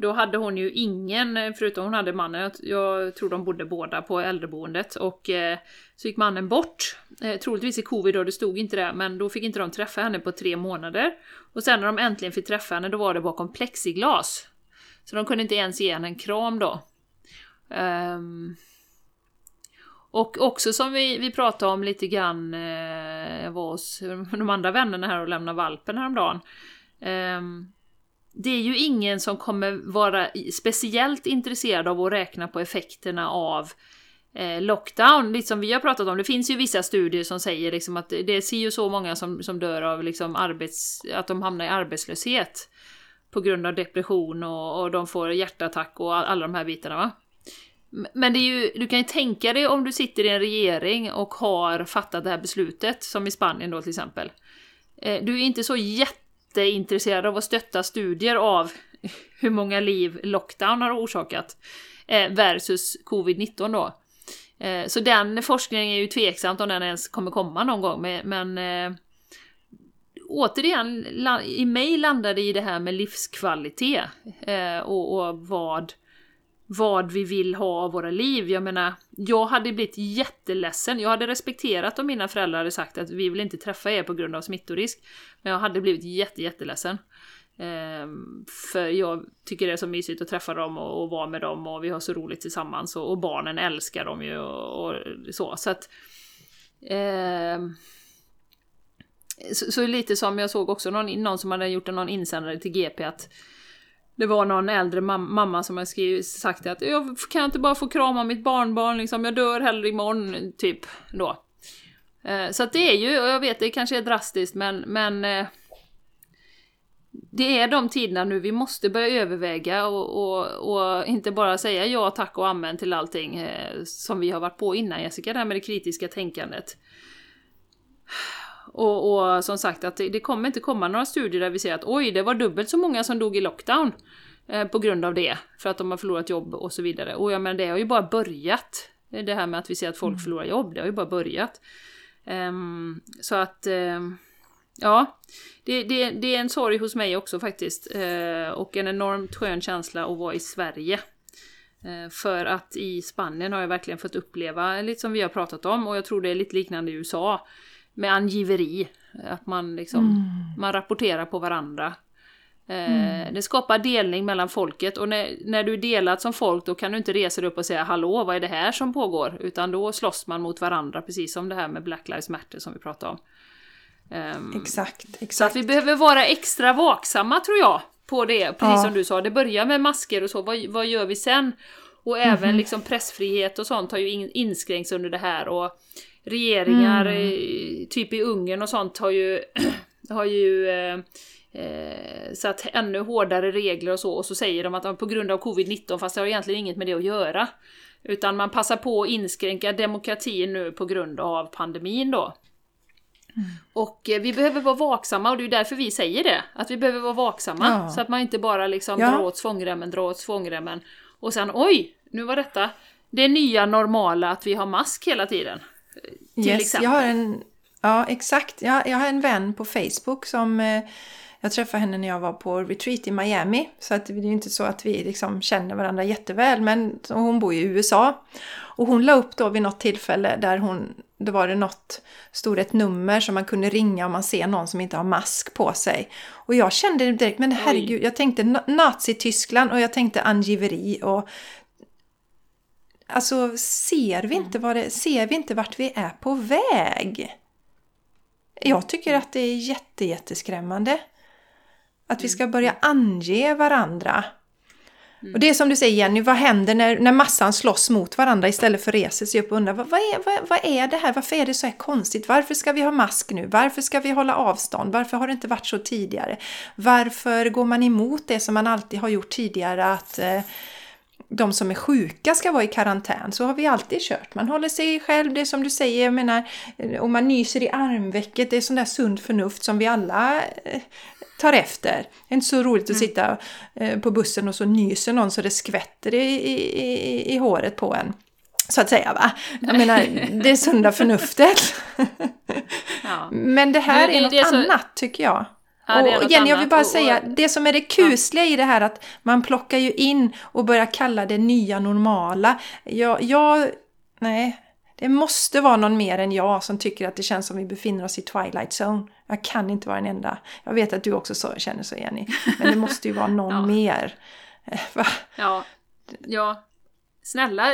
då hade hon ju ingen, förutom hon hade mannen, jag, tror de bodde båda på äldreboendet, och eh, så gick mannen bort. Eh, troligtvis i covid då, det stod inte det, men då fick inte de träffa henne på tre månader. Och sen när de äntligen fick träffa henne, då var det bakom plexiglas. Så de kunde inte ens ge henne en kram då. Um, Och också som vi, vi pratade om lite grann, eh, jag var hos de andra vännerna här och lämnade valpen häromdagen. Um, det är ju ingen som kommer vara speciellt intresserad av att räkna på effekterna av eh, lockdown, lite som vi har pratat om. Det finns ju vissa studier som säger liksom att det ser ju så många som, som dör av liksom arbets, att de hamnar i arbetslöshet på grund av depression och, och de får hjärtattack och alla de här bitarna. Va? Men det är ju, du kan ju tänka dig om du sitter i en regering och har fattat det här beslutet, som i Spanien då till exempel. Eh, du är inte så jätte jätteintresserade av att stötta studier av hur många liv lockdown har orsakat eh, versus covid-19 då. Eh, så den forskningen är ju tveksamt om den ens kommer komma någon gång, men eh, återigen, i mig landar det i det här med livskvalitet och vad vad vi vill ha av våra liv. Jag menar, jag hade blivit jätteledsen. Jag hade respekterat om mina föräldrar hade sagt att vi vill inte träffa er på grund av smittorisk. Men jag hade blivit jätte, jätteledsen. Ehm, för jag tycker det är så mysigt att träffa dem och, och vara med dem och vi har så roligt tillsammans och, och barnen älskar dem ju och, och så. Så att... Ehm, så, så, lite som jag såg också någon, någon som hade gjort någon insändare till GP att det var någon äldre mam mamma som har skrivit, sagt att jag kan inte bara få krama mitt barnbarn liksom, jag dör hellre imorgon, typ då. Eh, så att det är ju, och jag vet det kanske är drastiskt men, men eh, det är de tiderna nu vi måste börja överväga och, och, och, inte bara säga ja tack och amen till allting eh, som vi har varit på innan Jessica, det här med det kritiska tänkandet. Och, och, som sagt att det, det, kommer inte komma några studier där vi ser att oj, det var dubbelt så många som dog i lockdown eh, på grund av det, för att de har förlorat jobb och så vidare. Och jag menar, det har ju bara börjat. Det här med att vi ser att folk mm. förlorar jobb, det har ju bara börjat. Um, så att, um, ja, det, det, det, är en sorg hos mig också faktiskt. Uh, och en enormt skön känsla att vara i Sverige. Uh, för att i Spanien har jag verkligen fått uppleva lite som vi har pratat om och jag tror det är lite liknande i USA med angiveri. Att man liksom, mm. man rapporterar på varandra. Eh, mm. Det skapar delning mellan folket och när, när du är delat som folk då kan du inte resa dig upp och säga hallå vad är det här som pågår? Utan då slåss man mot varandra precis som det här med Black Lives Matter som vi pratade om.
Exakt, exakt.
Så att vi behöver vara extra vaksamma tror jag på det, precis ja. som du sa. Det börjar med masker och så, vad, vad gör vi sen? Och även mm liksom pressfrihet och sånt har ju inskränkts under det här och regeringar, mm. typ i Ungern och sånt, har ju, har ju eh, eh, satt ännu hårdare regler och så, och så säger de att på grund av covid-19, fast det har egentligen inget med det att göra. Utan man passar på att inskränka demokratin nu på grund av pandemin då. Mm. Och eh, vi behöver vara vaksamma och det är därför vi säger det. Att vi behöver vara vaksamma. Ja. Så att man inte bara liksom ja. drar åt svångremmen, drar åt svångremmen. Och sen oj, nu var detta det nya normala att vi har mask hela tiden. Till yes, exempel.
Jag har en, ja, exakt. Jag, jag har en vän på Facebook som eh, jag träffade henne när jag var på retreat i Miami. Så att det är ju inte så att vi liksom känner varandra jätteväl. Men hon bor i USA. Och hon la upp då vid något tillfälle där hon, då var det något, stod ett nummer som man kunde ringa om man ser någon som inte har mask på sig. Och jag kände direkt, men herregud, jag tänkte Nazityskland och jag tänkte angiveri och Alltså ser vi inte, vad det, ser vi inte vart vi är på väg? Jag tycker att det är jätte, jätteskrämmande. Att vi ska börja ange varandra. Mm. Och det är som du säger Jenny, vad händer när, när massan slåss mot varandra istället för reser sig upp och undrar vad, vad, är, vad, vad är det här? Varför är det så här konstigt? Varför ska vi ha mask nu? Varför ska vi hålla avstånd? Varför har det inte varit så tidigare? Varför går man emot det som man alltid har gjort tidigare? att eh, de som är sjuka ska vara i karantän. Så har vi alltid kört. Man håller sig själv, det är som du säger, jag menar, om man nyser i armvecket, det är sån där sund förnuft som vi alla eh, tar efter. Det är inte så roligt att mm. sitta eh, på bussen och så nyser någon så det skvätter i, i, i håret på en. Så att säga va. Jag menar, det är sunda förnuftet. Ja. Men det här är, är något så... annat tycker jag. Och igen, jag vill bara säga, det som är det kusliga i det här att man plockar ju in och börjar kalla det nya normala. Jag, jag, nej, det måste vara någon mer än jag som tycker att det känns som vi befinner oss i Twilight Zone. Jag kan inte vara en enda. Jag vet att du också så, känner så Jenny. Men det måste ju vara någon ja. mer.
Ja. ja, Snälla,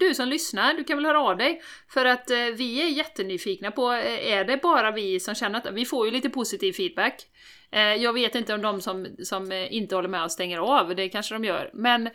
du som lyssnar, du kan väl höra av dig? För att eh, vi är jättenyfikna på, eh, är det bara vi som känner att vi får ju lite positiv feedback. Eh, jag vet inte om de som, som eh, inte håller med och stänger av, det kanske de gör. Men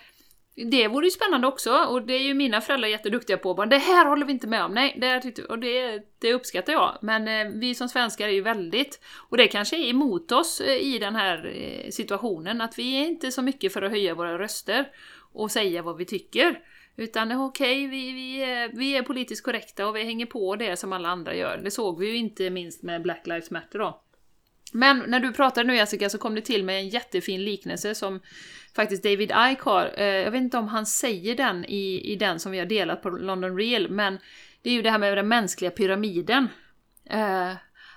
det vore ju spännande också, och det är ju mina föräldrar jätteduktiga på. Bara, det här håller vi inte med om, nej, det, och det, det uppskattar jag. Men eh, vi som svenskar är ju väldigt, och det kanske är emot oss eh, i den här eh, situationen, att vi är inte så mycket för att höja våra röster och säga vad vi tycker. Utan eh, okej, okay, vi, vi, vi är politiskt korrekta och vi hänger på det som alla andra gör. Det såg vi ju inte minst med Black Lives Matter då. Men när du pratade nu Jessica så kom det till mig en jättefin liknelse som faktiskt David Icke har. Eh, jag vet inte om han säger den i, i den som vi har delat på London Real, men det är ju det här med den mänskliga pyramiden. Eh,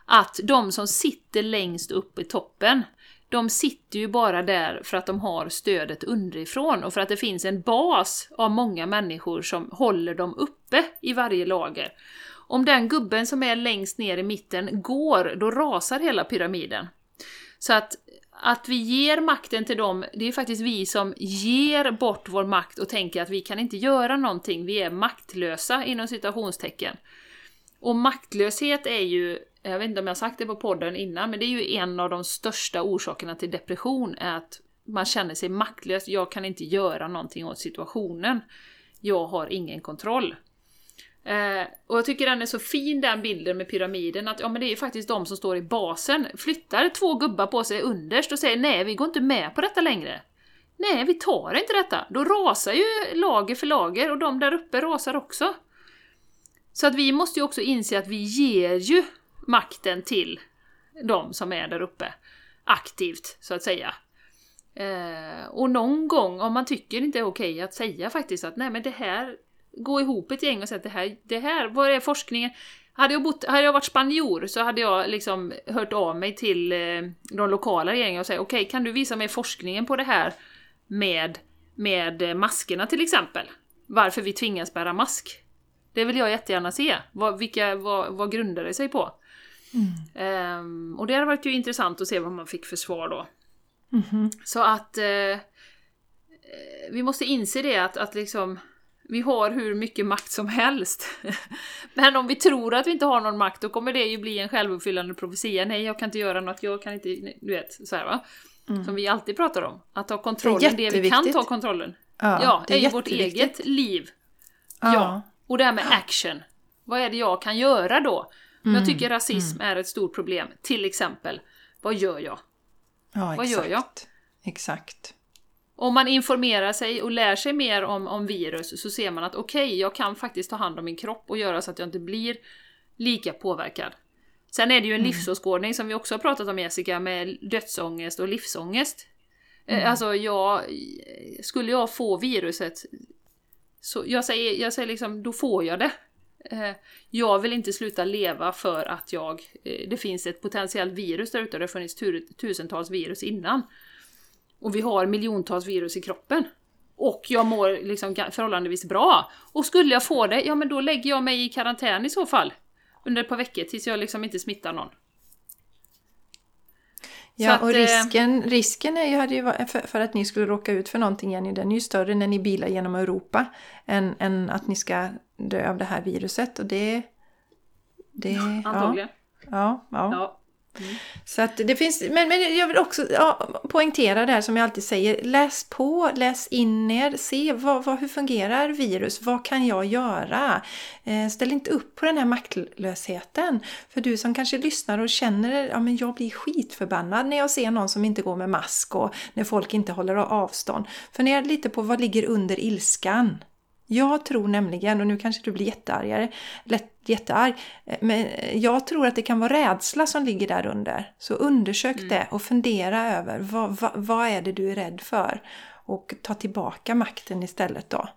att de som sitter längst upp i toppen, de sitter ju bara där för att de har stödet underifrån och för att det finns en bas av många människor som håller dem uppe i varje lager. Om den gubben som är längst ner i mitten går, då rasar hela pyramiden. Så att, att vi ger makten till dem, det är faktiskt vi som ger bort vår makt och tänker att vi kan inte göra någonting, vi är maktlösa inom citationstecken. Och maktlöshet är ju, jag vet inte om jag sagt det på podden innan, men det är ju en av de största orsakerna till depression, är att man känner sig maktlös, jag kan inte göra någonting åt situationen. Jag har ingen kontroll. Eh, och jag tycker den är så fin den bilden med pyramiden, att ja men det är ju faktiskt de som står i basen, flyttar två gubbar på sig underst och säger nej vi går inte med på detta längre. Nej, vi tar inte detta. Då rasar ju lager för lager och de där uppe rasar också. Så att vi måste ju också inse att vi ger ju makten till de som är där uppe. Aktivt, så att säga. Eh, och någon gång, om man tycker det inte är okej att säga faktiskt att nej men det här gå ihop ett gäng och säga att det här, det här, vad är forskningen? Hade jag, bott, hade jag varit spanjor så hade jag liksom hört av mig till eh, de lokala regeringarna och sagt okej, okay, kan du visa mig forskningen på det här med, med maskerna till exempel? Varför vi tvingas bära mask? Det vill jag jättegärna se. Vad, vilka, vad, vad grundar det sig på? Mm. Um, och det hade varit ju intressant att se vad man fick för svar då. Mm -hmm. Så att uh, vi måste inse det att, att liksom vi har hur mycket makt som helst. Men om vi tror att vi inte har någon makt, då kommer det ju bli en självuppfyllande profetia. Nej, jag kan inte göra något, jag kan inte... Du vet, så här, va? Mm. Som vi alltid pratar om. Att ta kontrollen, det, det vi kan ta kontrollen. Ja, ja det är, är ju vårt eget liv. Ja. ja. Och det här med action. Vad är det jag kan göra då? Mm. Jag tycker rasism mm. är ett stort problem. Till exempel, vad gör jag?
Ja,
vad gör jag?
Exakt.
Om man informerar sig och lär sig mer om, om virus så ser man att okej, okay, jag kan faktiskt ta hand om min kropp och göra så att jag inte blir lika påverkad. Sen är det ju en mm. livsåskådning som vi också har pratat om Jessica, med dödsångest och livsångest. Eh, mm. Alltså jag, skulle jag få viruset, så jag säger, jag säger liksom, då får jag det. Eh, jag vill inte sluta leva för att jag, eh, det finns ett potentiellt virus där ute, det har funnits tusentals virus innan. Och vi har miljontals virus i kroppen. Och jag mår liksom förhållandevis bra. Och skulle jag få det, ja men då lägger jag mig i karantän i så fall. Under ett par veckor tills jag liksom inte smittar någon.
Ja, att, och eh, risken, risken är ju, hade ju för, för, att ni skulle råka ut för någonting Jenny, den är ju större när ni bilar genom Europa än, än att ni ska dö av det här viruset. Och det... det
Antagligen.
Ja, ja, ja. Mm. Så att det finns, men, men jag vill också ja, poängtera det här som jag alltid säger. Läs på, läs in er, se vad, vad, hur fungerar virus, vad kan jag göra? Eh, ställ inte upp på den här maktlösheten. För du som kanske lyssnar och känner, ja men jag blir skitförbannad när jag ser någon som inte går med mask och när folk inte håller avstånd. Fundera lite på vad ligger under ilskan. Jag tror nämligen, och nu kanske du blir jätteargare, jättearg, men jag tror att det kan vara rädsla som ligger där under. Så undersök mm. det och fundera över vad, vad, vad, är det du är rädd för? Och ta tillbaka makten istället då.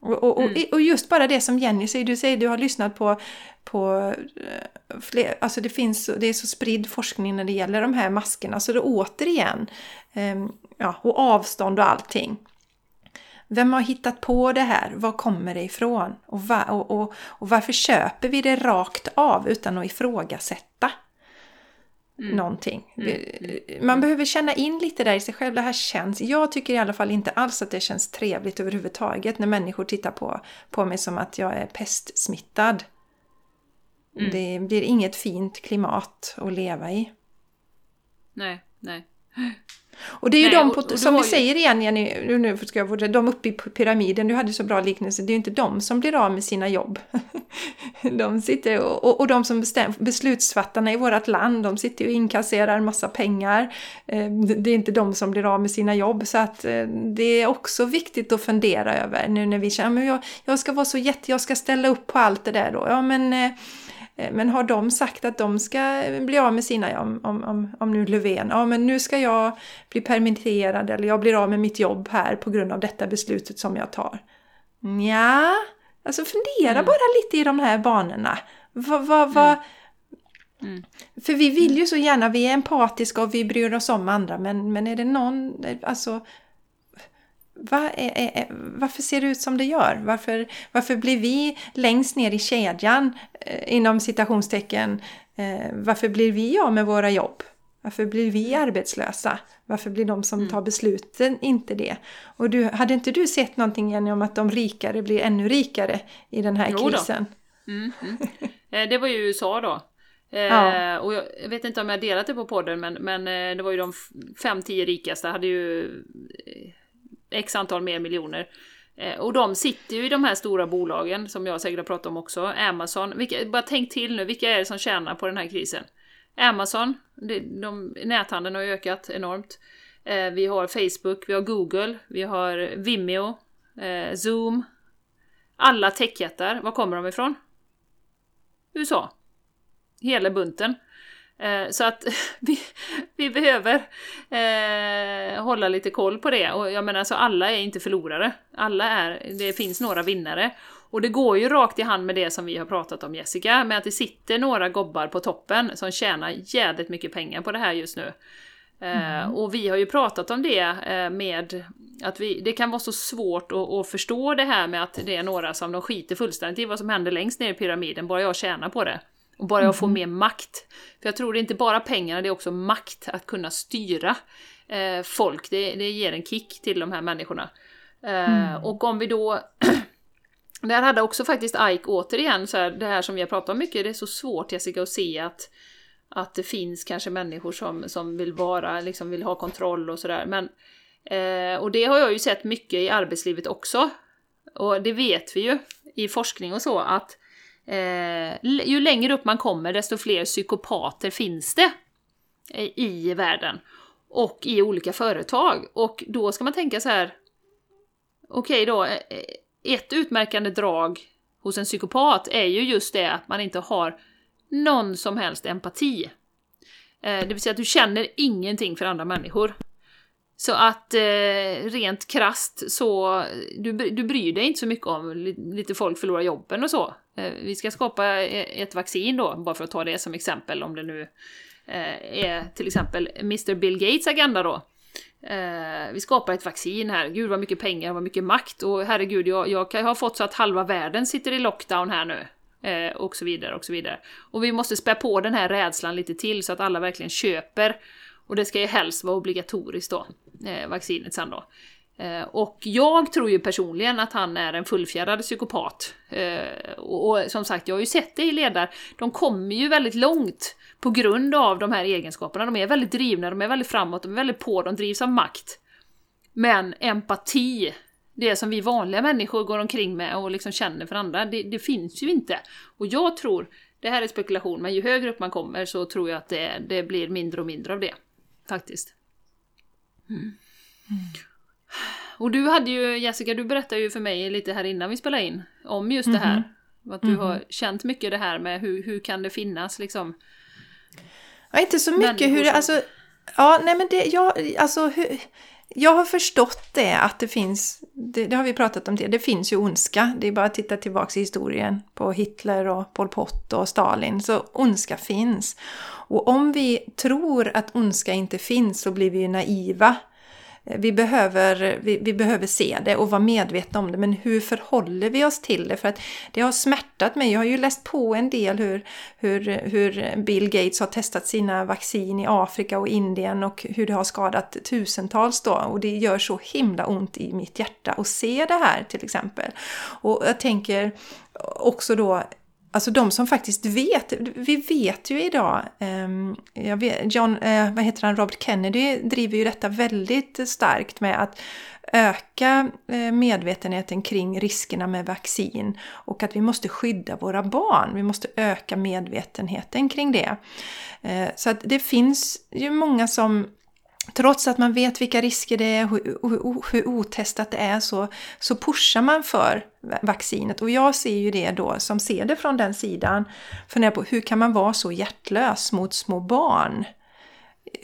Och, och, mm. och, just bara det som Jenny säger, du säger du har lyssnat på, på eh, fler, alltså det finns, det är så spridd forskning när det gäller de här maskerna, så det återigen, um, ja, och avstånd och allting. Vem har hittat på det här? Var kommer det ifrån? Och, va, och, och, och varför köper vi det rakt av utan att ifrågasätta? mm. någonting. Mm. mm. Man behöver känna in lite där i sig själv. Det här känns, jag tycker i alla fall inte alls att det känns trevligt överhuvudtaget när människor tittar på, på mig som att jag är pestsmittad. Mm. Det blir inget fint klimat att leva i.
Nej, nej.
Och det är ju Nej, de, på, och, och som vi ju... säger igen Jenny, nu ska jag fortsätta, de uppe i pyramiden, du hade så bra liknelse, det är ju inte de som blir av med sina jobb. de sitter och, och, de som bestäm, beslutsfattarna i vårt land, de sitter och inkasserar massa pengar. Eh, det är inte de som blir av med sina jobb, så att eh, det är också viktigt att fundera över nu när vi känner, att jag, jag ska vara så jätte, jag ska ställa upp på allt det där då. Ja men Eh, men har de sagt att de ska bli av med sina, om, om, om nu Löfven, ja men nu ska jag bli permitterad eller jag blir av med mitt jobb här på grund av detta beslutet som jag tar. Ja, alltså fundera mm. bara lite i de här banorna. Va, va, va, mm. Mm. För vi vill ju så gärna, vi är empatiska och vi bryr oss om andra men, men är det någon, alltså var är, är, varför ser det ut som det gör? Varför, varför blir vi längst ner i kedjan eh, inom citationstecken? Eh, varför blir vi av med våra jobb? Varför blir vi arbetslösa? Varför blir de som mm. tar besluten inte det? Och du, hade inte du sett någonting Jenny om att de rikare blir ännu rikare i den här jo krisen?
Mm, mm. Eh, det var ju USA då. Eh, ja. Och jag vet inte om jag delat det på podden men, men eh, det var ju de fem, tio rikaste hade ju x antal mer miljoner. Eh, och de sitter ju i de här stora bolagen som jag säkert har pratat om också. Amazon. Vilka, bara tänk till nu, vilka är det som tjänar på den här krisen? Amazon, de, de, näthandeln har ökat enormt. Eh, vi har Facebook, vi har Google, vi har Vimeo, eh, Zoom. Alla techjättar, var kommer de ifrån? USA. Hela bunten. Eh, så att vi, vi behöver eh, hålla lite koll på det. Och jag menar, så alla är inte förlorare. Alla är, det finns några vinnare. Och det går ju rakt i hand med det som vi har pratat om Jessica, med att det sitter några gobbar på toppen som tjänar jävligt mycket pengar på det här just nu. Eh, mm. och vi har ju pratat om det eh, med att vi, det kan vara så svårt att, att, förstå det här med att det är några som de skiter fullständigt i vad som händer längst ner i pyramiden, bara jag tjänar på det. Och bara jag får mm. mer makt. För jag tror det är inte bara pengarna, det är också makt att kunna styra eh, folk. Det, det ger en kick till de här människorna. Eh, mm. Och om vi då... Där hade också faktiskt Ike återigen, så här, det här som vi har pratat om mycket, det är så svårt Jessica att se att, att det finns kanske människor som, som vill vara, liksom vill ha kontroll och sådär. Men eh, och det har jag ju sett mycket i arbetslivet också. Och det vet vi ju i forskning och så att Eh, ju längre upp man kommer, desto fler psykopater finns det i världen. Och i olika företag. Och då ska man tänka så här. Okej okay då, eh, eh, ett utmärkande drag hos en psykopat är ju just det att man inte har någon som helst empati. Det vill säga att du känner ingenting för andra människor. Så att eh, rent krast så, du, du bryr dig inte så mycket om lite folk förlorar jobben och så. Eh, vi ska skapa eh, ett vaccin då, bara för att ta det som exempel, om det nu eh, är till exempel Mr Bill Gates agenda då. Eh, vi skapar ett vaccin här, gud vad mycket pengar, vad mycket makt och herregud, jag, jag har fått så att halva världen sitter i lockdown här nu. Eh, och så vidare och så vidare. Och vi måste spä på den här rädslan lite till så att alla verkligen köper. Och det ska ju helst vara obligatoriskt då, Eh, vaccinet sen då. Eh, och jag tror ju personligen att han är en fullfjädrad psykopat. Eh, och, och, som sagt, jag har ju sett det i ledare. De kommer ju väldigt långt på grund av de här egenskaperna. De är väldigt drivna, de är väldigt framåt, de är väldigt på, de drivs av makt. Men empati, det som vi vanliga människor går omkring med och liksom känner för andra, det, det finns ju inte. Och jag tror, det här är spekulation, men ju högre upp man kommer så tror jag att det, det blir mindre och mindre av det. Faktiskt. Mm. Och du hade ju, Jessica, du berättade ju för mig lite här innan vi spelade in om just det här. Mhm. Att du har känt mycket det här med hur, hur kan det finnas liksom?
Ja, inte så mycket hur det, alltså, ja nej men det, jag, alltså hur, jag har förstått det att det finns, det, det, har vi pratat om det, det finns ju ondska. Det är bara att titta tillbaka i historien på Hitler och Pol Pot och Stalin. Så ondska finns. Och om vi tror att ondska inte finns så blir vi ju naiva vi behöver, vi, vi, behöver se det och vara medvetna om det. Men hur förhåller vi oss till det? För att det har smärtat mig. Jag har ju läst på en del hur, hur, hur Bill Gates har testat sina vaccin i Afrika och Indien och hur det har skadat tusentals då. Och det gör så himla ont i mitt hjärta att se det här till exempel. Och jag tänker också då Alltså de som faktiskt vet, vi vet ju idag, eh, vet, John, eh, vad heter han, Robert Kennedy driver ju detta väldigt starkt med att öka eh, medvetenheten kring riskerna med vaccin och att vi måste skydda våra barn. Vi måste öka medvetenheten kring det. Eh, så att det finns ju många som Trots att man vet vilka risker det är, och hur, hur otestat det är, så, så pushar man för vaccinet. Och jag ser ju det då, som ser det från den sidan, funderar på hur kan man vara så hjärtlös mot små barn?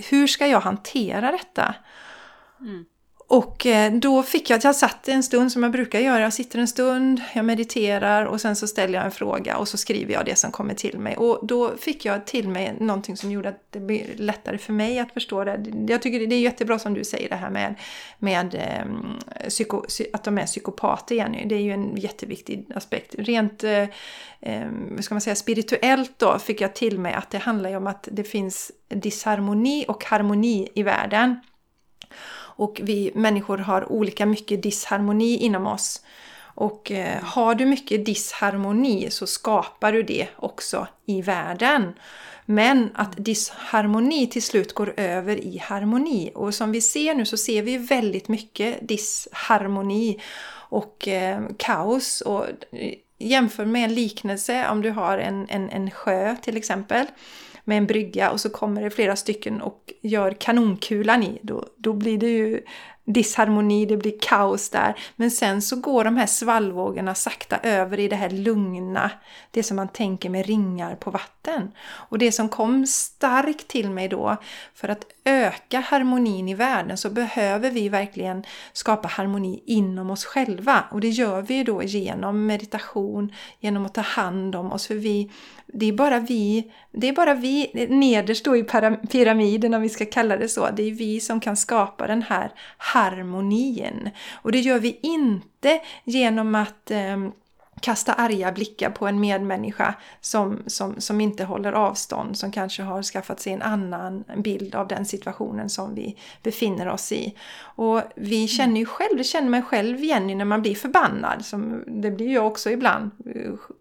Hur ska jag hantera detta? Mm. Och eh, då fick jag, jag satt en stund som jag brukar göra, jag sitter en stund, jag mediterar och sen så ställer jag en fråga och så skriver jag det som kommer till mig. Och då fick jag till mig någonting som gjorde att det blev lättare för mig att förstå det. Jag tycker det är jättebra som du säger det här med, med eh, psyko, att de är psykopater Jenny. Det är ju en jätteviktig aspekt. Rent eh, ehm, ska man säga, spirituellt då fick jag till mig att det handlar om att det finns disharmoni och harmoni i världen. Och vi människor har olika mycket disharmoni inom oss. Och eh, har du mycket disharmoni så skapar du det också i världen. Men att disharmoni till slut går över i harmoni. Och som vi ser nu så ser vi väldigt mycket disharmoni och eh, kaos. Och eh, jämför med en liknelse om du har en, en, en sjö till exempel med en brygga och så kommer det flera stycken och gör kanonkulan i. Då, då blir det ju disharmoni, det blir kaos där. Men sen så går de här svallvågorna sakta över i det här lugna, det som man tänker med ringar på vatten. Och det som kom starkt till mig då, för att öka harmonin i världen så behöver vi verkligen skapa harmoni inom oss själva. Och det gör vi då genom meditation, genom att ta hand om oss. För vi, det är bara vi, det är bara vi nederst då i pyramiden om vi ska kalla det så, det är vi som kan skapa den här harmonin. Och det gör vi inte genom att eh, kasta arga blickar på en medmänniska som, som, som inte håller avstånd, som kanske har skaffat sig en annan bild av den situationen som vi befinner oss i. Och vi känner ju själv, det känner man själv Jenny när man blir förbannad, som det blir jag också ibland,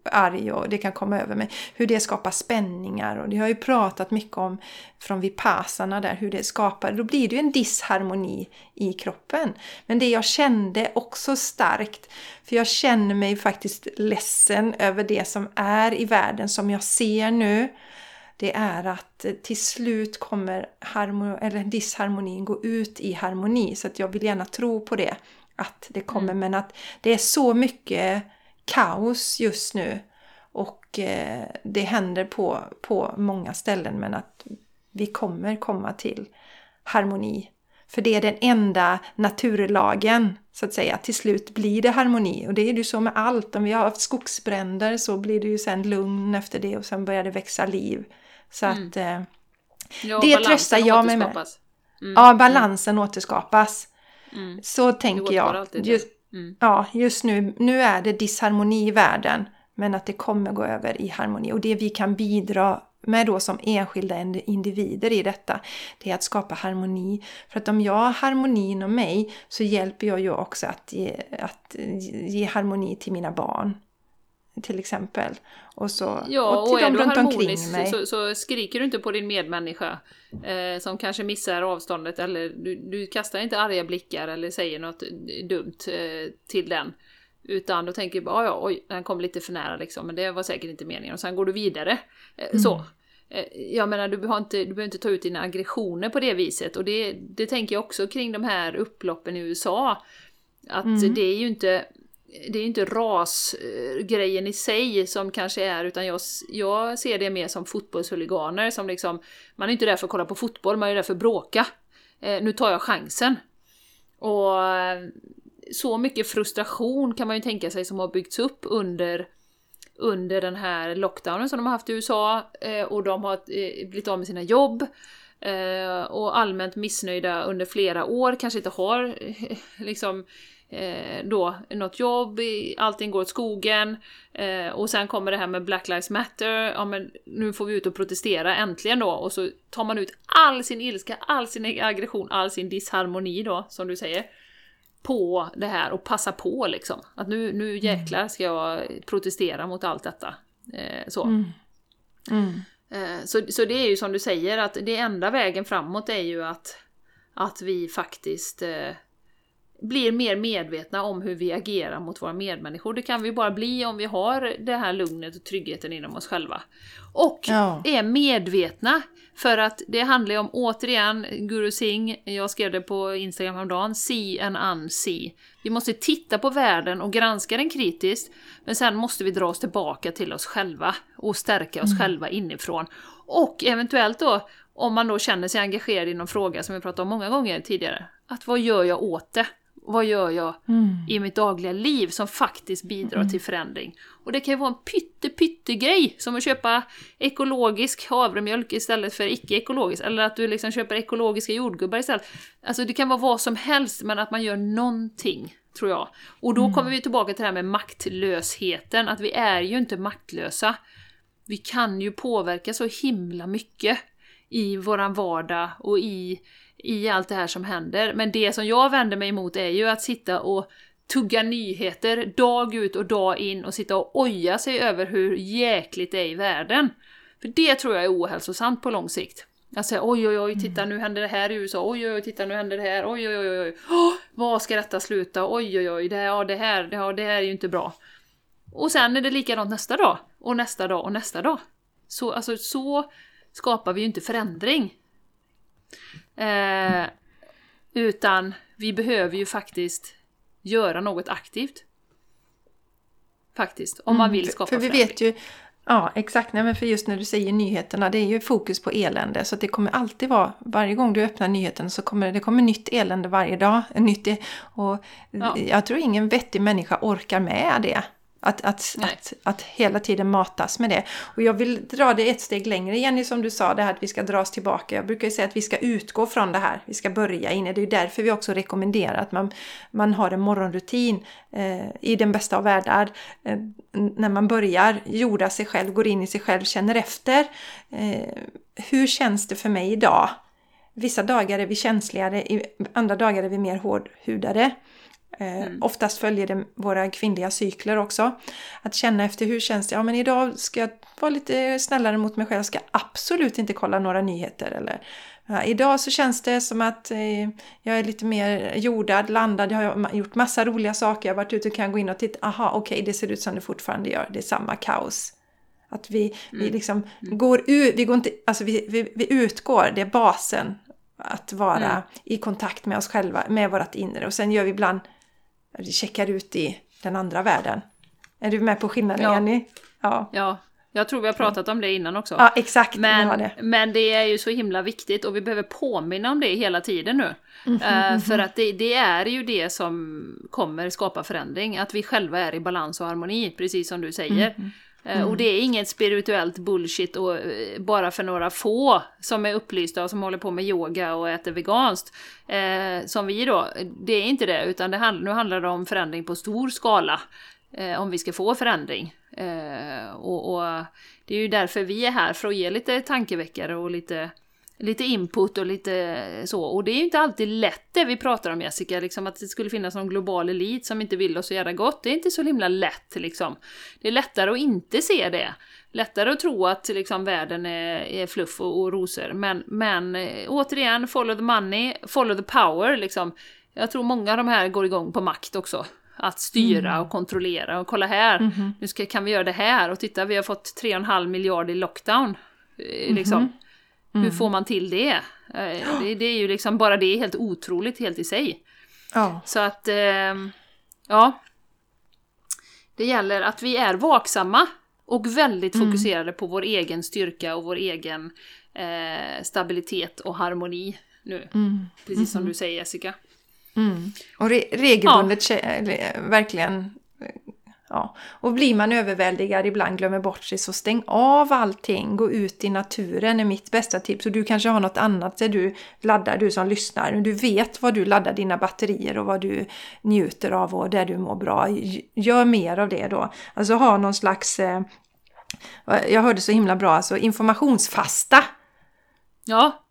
arg och det kan komma över mig, hur det skapar spänningar och det har ju pratat mycket om från vipassarna där, hur det skapar, då blir det ju en disharmoni i kroppen. Men det jag kände också starkt, för jag känner mig faktiskt ledsen över det som är i världen som jag ser nu. Det är att till slut kommer harmon, eller disharmonin gå ut i harmoni. Så att jag vill gärna tro på det. Att det kommer. Mm. Men att det är så mycket kaos just nu. Och eh, det händer på, på många ställen. Men att vi kommer komma till harmoni för det är den enda naturlagen, så att säga. Till slut blir det harmoni. Och det är ju så med allt. Om vi har haft skogsbränder så blir det ju sen lugn efter det och sen börjar det växa liv. Så mm. att eh, ja, det tröstar jag mig med. Mm. Ja, balansen mm. återskapas. Mm. Så tänker jag. Just, mm. ja, just nu, nu är det disharmoni i världen. Men att det kommer gå över i harmoni. Och det vi kan bidra med då som enskilda individer i detta, det är att skapa harmoni. För att om jag har harmoni inom mig så hjälper jag ju också att ge, att ge harmoni till mina barn. Till exempel. Och, så,
ja, och till och dem runt omkring mig. Så, så, skriker du inte på din medmänniska eh, som kanske missar avståndet eller du, du kastar inte arga blickar eller säger något dumt eh, till den. Utan då tänker du bara, ja, oj, den kom lite för nära liksom, men det var säkert inte meningen. Och sen går du vidare. Eh, mm. Så. Eh, jag menar, du behöver, inte, du behöver inte ta ut dina aggressioner på det viset. Och det, det tänker jag också kring de här upploppen i USA. Att mm. det är ju inte det är inte rasgrejen i sig som kanske är, utan jag, jag ser det mer som fotbollshuliganer som liksom, man är inte där för att kolla på fotboll, man är där för att bråka. Eh, nu tar jag chansen. Och så mycket frustration kan man ju tänka sig som har byggts upp under under den här lockdownen som de har haft i USA eh, och de har eh, blivit av med sina jobb. Eh, och allmänt missnöjda under flera år, kanske inte har liksom då något jobb, allting går åt skogen och sen kommer det här med Black Lives Matter, ja men nu får vi ut och protestera äntligen då och så tar man ut all sin ilska, all sin aggression, all sin disharmoni då, som du säger, på det här och passa på liksom. Att nu, nu mm. jäklar ska jag protestera mot allt detta. Eh, så. Mm. Mm. Eh, så. Så det är ju som du säger, att det enda vägen framåt är ju att, att vi faktiskt eh, blir mer medvetna om hur vi agerar mot våra medmänniskor. Det kan vi bara bli om vi har det här lugnet och tryggheten inom oss själva. Och ja. är medvetna. För att det handlar ju om, återigen, Guru Singh, jag skrev det på Instagram häromdagen, see and unsee. Vi måste titta på världen och granska den kritiskt, men sen måste vi dra oss tillbaka till oss själva och stärka oss mm. själva inifrån. Och eventuellt då, om man då känner sig engagerad i någon fråga som vi pratat om många gånger tidigare, att vad gör jag åt det? Vad gör jag mm. i mitt dagliga liv som faktiskt bidrar mm. till förändring? Och det kan ju vara en pytte pytte grej som att köpa ekologisk havremjölk istället för icke-ekologisk, eller att du liksom köper ekologiska jordgubbar istället. Alltså det kan vara vad som helst, men att man gör någonting, tror jag. Och då mm. kommer vi tillbaka till det här med maktlösheten, att vi är ju inte maktlösa. Vi kan ju påverka så himla mycket i våran vardag och i i allt det här som händer. Men det som jag vänder mig emot är ju att sitta och tugga nyheter dag ut och dag in och sitta och oja sig över hur jäkligt det är i världen. För det tror jag är ohälsosamt på lång sikt. Att säga oj oj oj, titta nu händer det här i USA, oj oj oj, titta nu händer det här, oj oj oj, oj. Oh, vad ska detta sluta, oj oj oj, det här, ja, det här, ja, det här är ju inte bra. Och sen är det likadant nästa dag, och nästa dag och nästa dag. Så, alltså, så skapar vi ju inte förändring. Eh, utan vi behöver ju faktiskt göra något aktivt. Faktiskt, om man mm, vill skapa
För vi förändring. vet ju, ja exakt, nej, men för just när du säger nyheterna, det är ju fokus på elände. Så det kommer alltid vara, varje gång du öppnar nyheten så kommer det kommer nytt elände varje dag. Nytt, och ja. jag tror ingen vettig människa orkar med det. Att, att, att, att hela tiden matas med det. Och jag vill dra det ett steg längre, Jenny, som du sa, det här att vi ska dras tillbaka. Jag brukar säga att vi ska utgå från det här. Vi ska börja inne. Det är ju därför vi också rekommenderar att man, man har en morgonrutin eh, i den bästa av världar. Eh, när man börjar jorda sig själv, går in i sig själv, känner efter. Eh, hur känns det för mig idag? Vissa dagar är vi känsligare, andra dagar är vi mer hårdhudade. Eh, mm. Oftast följer det våra kvinnliga cykler också. Att känna efter hur känns det? Ja men idag ska jag vara lite snällare mot mig själv. Jag ska absolut inte kolla några nyheter. Eller, ja, idag så känns det som att eh, jag är lite mer jordad, landad. Jag har gjort massa roliga saker. Jag har varit ute och kan gå in och titta. Aha, okej okay, det ser ut som det fortfarande gör. Det är samma kaos. Att vi, mm. vi liksom mm. går ut, vi, går inte, alltså vi, vi, vi utgår, det är basen. Att vara mm. i kontakt med oss själva, med vårt inre. Och sen gör vi ibland checkar ut i den andra världen. Är du med på skillnaden ja. Jenny?
Ja. ja. Jag tror vi har pratat om det innan också.
Ja, exakt.
Men, det. men det är ju så himla viktigt och vi behöver påminna om det hela tiden nu. Mm -hmm. uh, för att det, det, är ju det som kommer skapa förändring, att vi själva är i balans och harmoni, precis som du säger. Mm -hmm. Mm. Och det är inget spirituellt bullshit och eh, bara för några få som är upplysta och som håller på med yoga och äter veganskt. Eh, som vi då, det är inte det, utan det hand, nu handlar det om förändring på stor skala. Eh, om vi ska få förändring. Eh, och, och, det är ju därför vi är här, för att ge lite tankeväckare och lite lite input och lite så. Och det är ju inte alltid lätt det vi pratar om Jessica, liksom att det skulle finnas någon global elit som inte vill oss så jävla gott. Det är inte så himla lätt liksom. Det är lättare att inte se det. Lättare att tro att liksom, världen är, är fluff och, och rosor. Men, men eh, återigen, follow the money, follow the power liksom. Jag tror många av de här går igång på makt också. Att styra mm. och kontrollera och kolla här, mm -hmm. nu ska, kan vi göra det här och titta vi har fått 3,5 miljarder i lockdown. Eh, liksom. Mm -hmm. Mm. Hur får man till det? Eh, det? det? är ju liksom, bara det är helt otroligt helt i sig. Ja. Så att, eh, ja. Det gäller att vi är vaksamma och väldigt mm. fokuserade på vår egen styrka och vår egen eh, stabilitet och harmoni nu. Mm. Precis som mm. du säger Jessica.
Mm. Och re regelbundet ja. verkligen Ja. Och blir man överväldigad, ibland glömmer bort sig, så stäng av allting. Gå ut i naturen är mitt bästa tips. Och du kanske har något annat där du laddar, du som lyssnar. Du vet vad du laddar dina batterier och vad du njuter av och där du mår bra. Gör mer av det då. Alltså ha någon slags... Eh, jag hörde så himla bra, alltså informationsfasta.
Ja,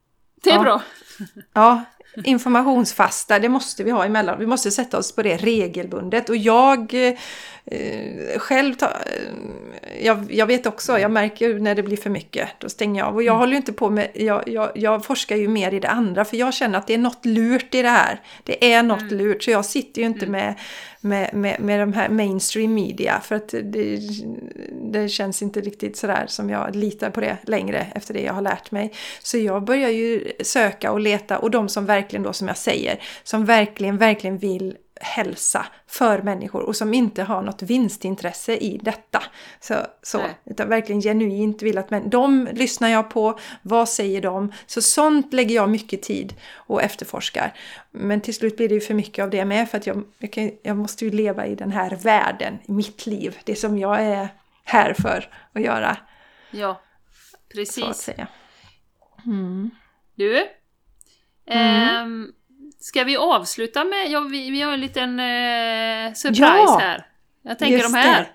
det är ja. bra.
Ja, informationsfasta, det måste vi ha emellan. Vi måste sätta oss på det regelbundet. Och jag eh, själv, ta, eh, jag, jag, vet också, jag märker när det blir för mycket, då stänger jag av. Och jag mm. håller ju inte på med, jag, jag, jag, forskar ju mer i det andra, för jag känner att det är något lurt i det här. Det är något mm. lurt, så jag sitter ju inte mm. med med, med, med de här mainstream media för att det, det känns inte riktigt sådär som jag litar på det längre efter det jag har lärt mig. Så jag börjar ju söka och leta och de som verkligen då som jag säger, som verkligen, verkligen vill hälsa för människor och som inte har något vinstintresse i detta. Så, så utan verkligen genuint vill att men de lyssnar jag på, vad säger de? Så sånt lägger jag mycket tid och efterforskar. Men till slut blir det ju för mycket av det med för att jag, jag, kan, jag måste ju leva i den här världen, i mitt liv, det som jag är här för att göra.
Ja, precis. Mm. Du? Mm. Ähm, Ska vi avsluta med, ja vi, vi har en liten eh, surprise ja, här. Jag tänker de här.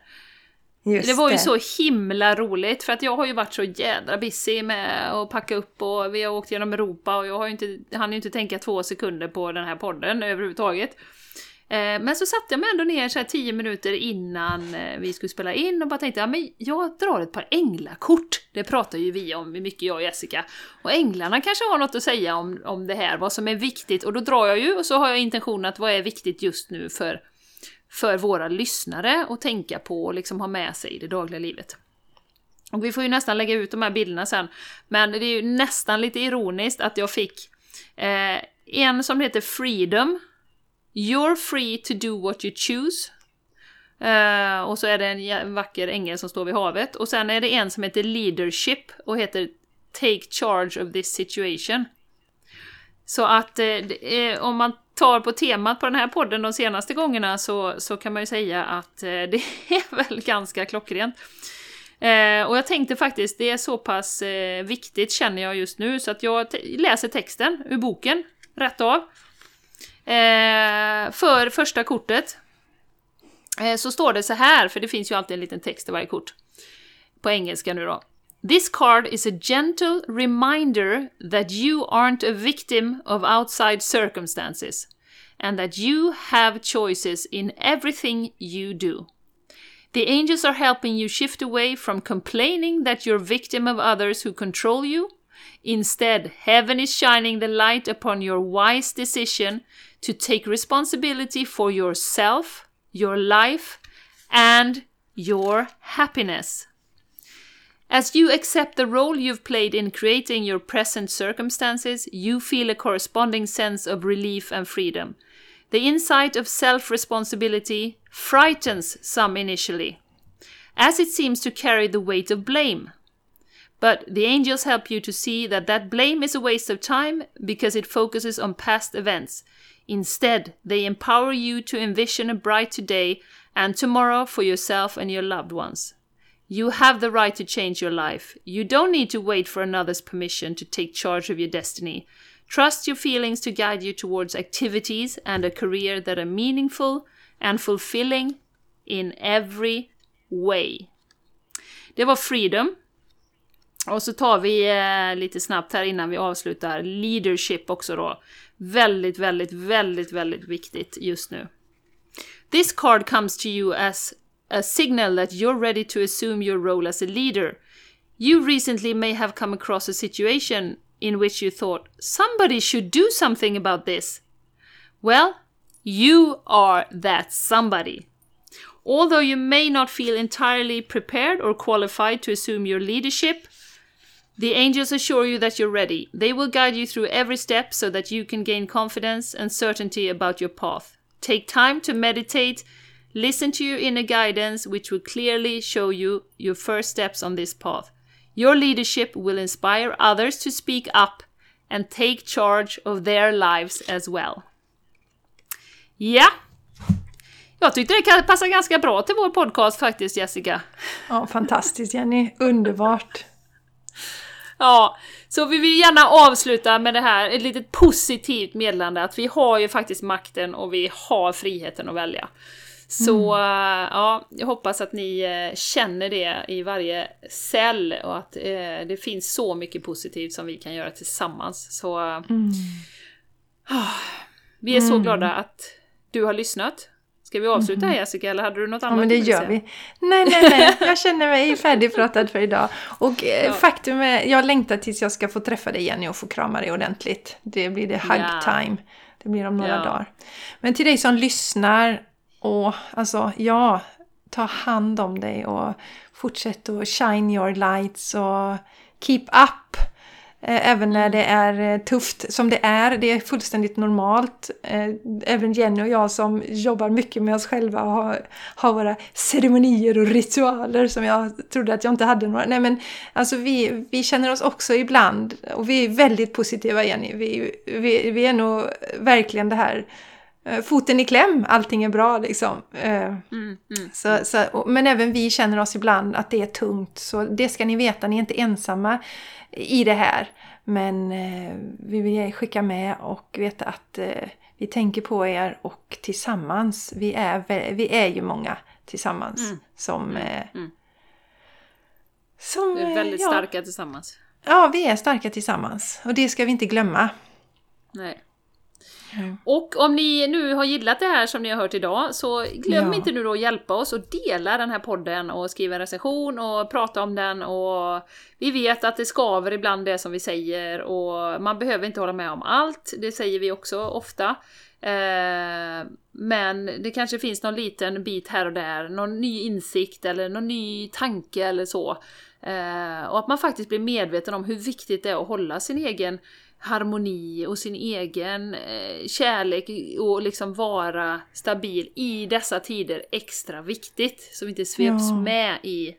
Det. det var ju det. så himla roligt för att jag har ju varit så jädra busy med att packa upp och vi har åkt genom Europa och jag har ju inte, hann ju inte tänka två sekunder på den här podden överhuvudtaget. Eh, men så satte jag mig ändå ner så här tio minuter innan eh, vi skulle spela in och bara tänkte ja, men jag drar ett par änglakort. Det pratar ju vi om mycket, jag och Jessica. Och änglarna kanske har något att säga om, om det här, vad som är viktigt. Och då drar jag ju och så har jag intentionen att vad är viktigt just nu för, för våra lyssnare att tänka på och liksom ha med sig i det dagliga livet. Och vi får ju nästan lägga ut de här bilderna sen. Men det är ju nästan lite ironiskt att jag fick eh, en som heter Freedom You're free to do what you choose. Uh, och så är det en vacker ängel som står vid havet. Och sen är det en som heter Leadership och heter Take charge of this situation. Så att eh, om man tar på temat på den här podden de senaste gångerna så, så kan man ju säga att eh, det är väl ganska klockrent. Eh, och jag tänkte faktiskt, det är så pass eh, viktigt känner jag just nu, så att jag läser texten ur boken rätt av. Eh, för första kortet eh, så står det så här, för det finns ju alltid en liten text i varje kort. På engelska nu då. This card is a gentle reminder that you aren't a victim of outside circumstances and that you have choices in everything you do. The angels are helping you shift away from complaining that you're victim of others who control you. Instead, heaven is shining the light upon your wise decision to take responsibility for yourself, your life, and your happiness. As you accept the role you've played in creating your present circumstances, you feel a corresponding sense of relief and freedom. The insight of self responsibility frightens some initially, as it seems to carry the weight of blame. But the angels help you to see that that blame is a waste of time because it focuses on past events Instead, they empower you to envision a bright today and tomorrow for yourself and your loved ones. You have the right to change your life. You don't need to wait for another's permission to take charge of your destiny. Trust your feelings to guide you towards activities and a career that are meaningful and fulfilling in every way. Det var Freedom. Och så tar vi eh, lite snabbt här innan vi avslutar Leadership också då. Väldigt, väldigt, väldigt, väldigt viktigt just nu. This card comes to you as a signal that you're ready to assume your role as a leader. You recently may have come across a situation in which you thought somebody should do something about this. Well, you are that somebody. Although you may not feel entirely prepared or qualified to assume your leadership, the angels assure you that you're ready. They will guide you through every step so that you can gain confidence and certainty about your path. Take time to meditate, listen to your inner guidance, which will clearly show you your first steps on this path. Your leadership will inspire others to speak up and take charge of their lives as well. Ja, Jag tyckte det kan passa ganska bra till vår podcast faktiskt, Jessica.
Ja, fantastiskt Jenny. Underbart.
Ja, så vi vill gärna avsluta med det här, ett litet positivt meddelande att vi har ju faktiskt makten och vi har friheten att välja. Så mm. ja, jag hoppas att ni eh, känner det i varje cell och att eh, det finns så mycket positivt som vi kan göra tillsammans. Så mm. ah, vi är så mm. glada att du har lyssnat. Ska vi avsluta här Jessica, eller hade du något annat?
Ja, men det gör vi. Nej, nej, nej. Jag känner mig färdigpratad för idag. Och eh, ja. faktum är, jag längtar tills jag ska få träffa dig igen och få krama dig ordentligt. Det blir det hug ja. time. Det blir om några ja. dagar. Men till dig som lyssnar, och alltså ja, ta hand om dig och fortsätt att shine your lights och keep up. Eh, även när det är eh, tufft som det är. Det är fullständigt normalt. Eh, även Jenny och jag som jobbar mycket med oss själva och har, har våra ceremonier och ritualer som jag trodde att jag inte hade några. Nej men alltså vi, vi känner oss också ibland och vi är väldigt positiva Jenny. Vi, vi, vi är nog verkligen det här foten i kläm, allting är bra liksom. Mm, mm, så, så, men även vi känner oss ibland att det är tungt. Så det ska ni veta, ni är inte ensamma i det här. Men eh, vi vill skicka med och veta att eh, vi tänker på er och tillsammans, vi är, vi är ju många tillsammans mm. som... Mm. Eh,
mm. som vi är väldigt ja. starka tillsammans.
Ja, vi är starka tillsammans och det ska vi inte glömma.
Nej. Mm. Och om ni nu har gillat det här som ni har hört idag, så glöm ja. inte nu då att hjälpa oss och dela den här podden och skriva en recension och prata om den och vi vet att det skaver ibland det som vi säger och man behöver inte hålla med om allt, det säger vi också ofta. Eh, men det kanske finns någon liten bit här och där, någon ny insikt eller någon ny tanke eller så. Eh, och att man faktiskt blir medveten om hur viktigt det är att hålla sin egen harmoni och sin egen eh, kärlek och liksom vara stabil i dessa tider extra viktigt. Så vi inte sveps ja. med i,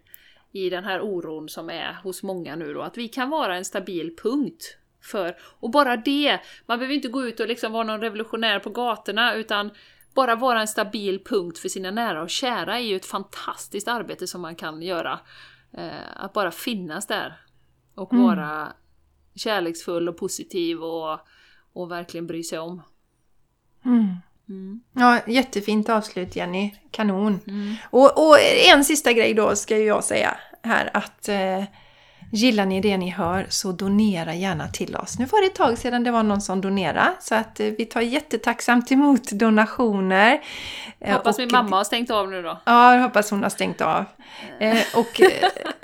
i den här oron som är hos många nu då. Att vi kan vara en stabil punkt för, och bara det, man behöver inte gå ut och liksom vara någon revolutionär på gatorna utan bara vara en stabil punkt för sina nära och kära är ju ett fantastiskt arbete som man kan göra. Eh, att bara finnas där och mm. vara kärleksfull och positiv och, och verkligen bry sig om.
Mm. Mm. Ja, jättefint avslut Jenny. Kanon. Mm. Och, och, en sista grej då ska jag säga här att eh, Gillar ni det ni hör så donera gärna till oss. Nu var det ett tag sedan det var någon som donerade så att eh, vi tar jättetacksamt emot donationer.
Eh, hoppas och, min mamma har stängt av nu då.
Ja, jag hoppas hon har stängt av. Eh, och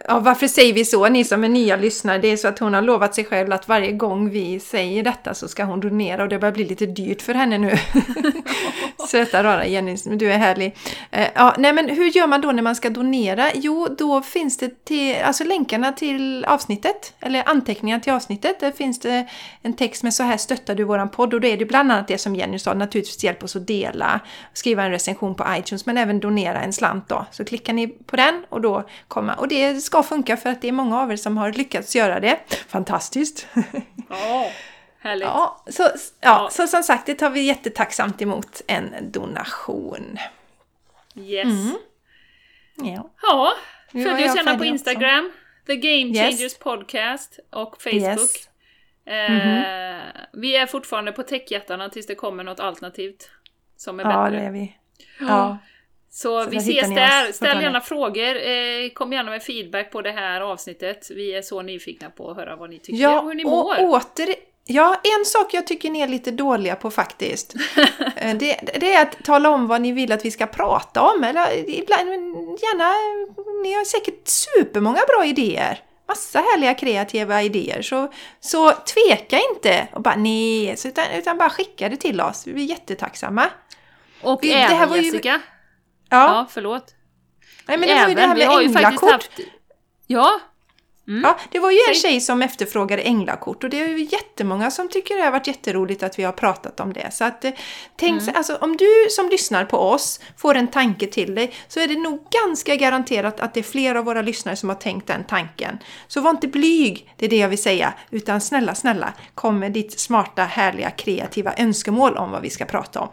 ja, varför säger vi så, ni som är nya lyssnare? Det är så att hon har lovat sig själv att varje gång vi säger detta så ska hon donera och det börjar bli lite dyrt för henne nu. Söta rara Jenny, du är härlig. Eh, ja, nej men hur gör man då när man ska donera? Jo, då finns det till, alltså länkarna till avsnittet, eller anteckningar till avsnittet. Där finns det en text med så här stöttar du våran podd och då är det bland annat det som Jenny sa, naturligtvis hjälp oss att dela, skriva en recension på iTunes men även donera en slant då. Så klickar ni på den och då kommer, och det ska funka för att det är många av er som har lyckats göra det. Fantastiskt!
Ja, härligt!
Ja, så, ja, ja. så som sagt, det tar vi jättetacksamt emot en donation.
Yes! Mm. Ja. ja, följ oss gärna på Instagram. Också. The Game Changers yes. Podcast och Facebook. Yes. Eh, mm -hmm. Vi är fortfarande på techjättarna tills det kommer något alternativt som är
ja,
bättre.
Ja, det är vi. Ja.
Så, Så vi ses där. Ställ gärna frågor. Eh, kom gärna med feedback på det här avsnittet. Vi är så nyfikna på att höra vad ni tycker
ja,
och hur ni mår.
Och åter, Ja, en sak jag tycker ni är lite dåliga på faktiskt. Eh, det, det, är att tala om vad ni vill att vi ska prata om. Eller ibland, gärna, ni har säkert supermånga bra idéer. Massa härliga kreativa idéer. Så, så tveka inte och bara nej, utan, utan bara skicka det till oss. Vi är jättetacksamma.
Och vi, även det här var ju, Jessica. Ja. ja, förlåt.
Nej, men det även, var ju det här med änglakort. Haft,
ja,
Mm. Ja, det var ju en tjej som efterfrågade änglakort och det är ju jättemånga som tycker det har varit jätteroligt att vi har pratat om det. Så att eh, tänk, mm. alltså, om du som lyssnar på oss får en tanke till dig så är det nog ganska garanterat att det är fler av våra lyssnare som har tänkt den tanken. Så var inte blyg, det är det jag vill säga, utan snälla, snälla kom med ditt smarta, härliga, kreativa önskemål om vad vi ska prata om.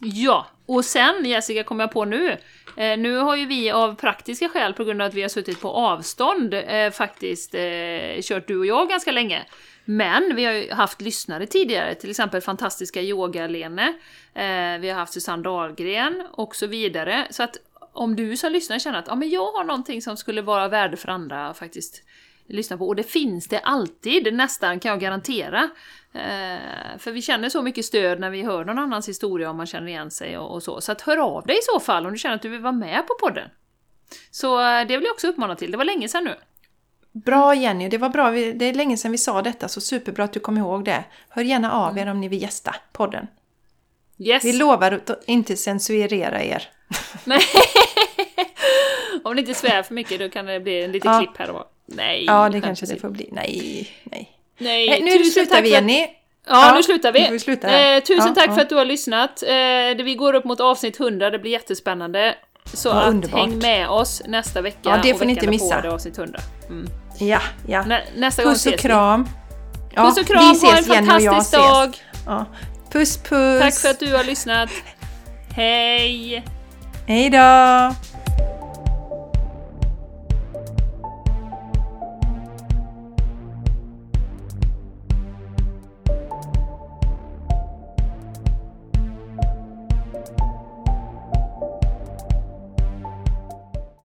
Ja, Och sen Jessica, kommer jag på nu, eh, nu har ju vi av praktiska skäl på grund av att vi har suttit på avstånd eh, faktiskt eh, kört du och jag ganska länge. Men vi har ju haft lyssnare tidigare, till exempel fantastiska Yoga-Lene, eh, vi har haft Susanne Dahlgren och så vidare. Så att om du som lyssnare känner att ja, men jag har någonting som skulle vara värde för andra faktiskt lyssna på, och det finns det alltid, nästan kan jag garantera. Eh, för vi känner så mycket stöd när vi hör någon annans historia om man känner igen sig och, och, så. Så att hör av dig i så fall om du känner att du vill vara med på podden. Så eh, det vill jag också uppmana till, det var länge sedan nu.
Bra Jenny, det var bra. Det är länge sedan vi sa detta, så superbra att du kom ihåg det. Hör gärna av mm. er om ni vill gästa podden. Yes. Vi lovar att inte censurera er.
Nej. om ni inte svär för mycket då kan det bli en liten ja. klipp här och var. Nej.
Ja, det kanske det får bli. Nej, nej.
Nej,
nej nu slutar vi Jenny.
Ja, ja, nu slutar vi.
vi sluta
eh, tusen ja, tack ja. för att du har lyssnat. Eh, vi går upp mot avsnitt 100, det blir jättespännande. Så att underbart. häng med oss nästa vecka.
Ja, det får ni inte missa.
På, avsnitt 100. Mm.
Ja, ja.
Nä, nästa
puss
gång
och kram.
Ja, puss och kram, vi ses, ha en fantastisk dag!
Puss puss!
Tack för att du har lyssnat. Hej!
Hej då!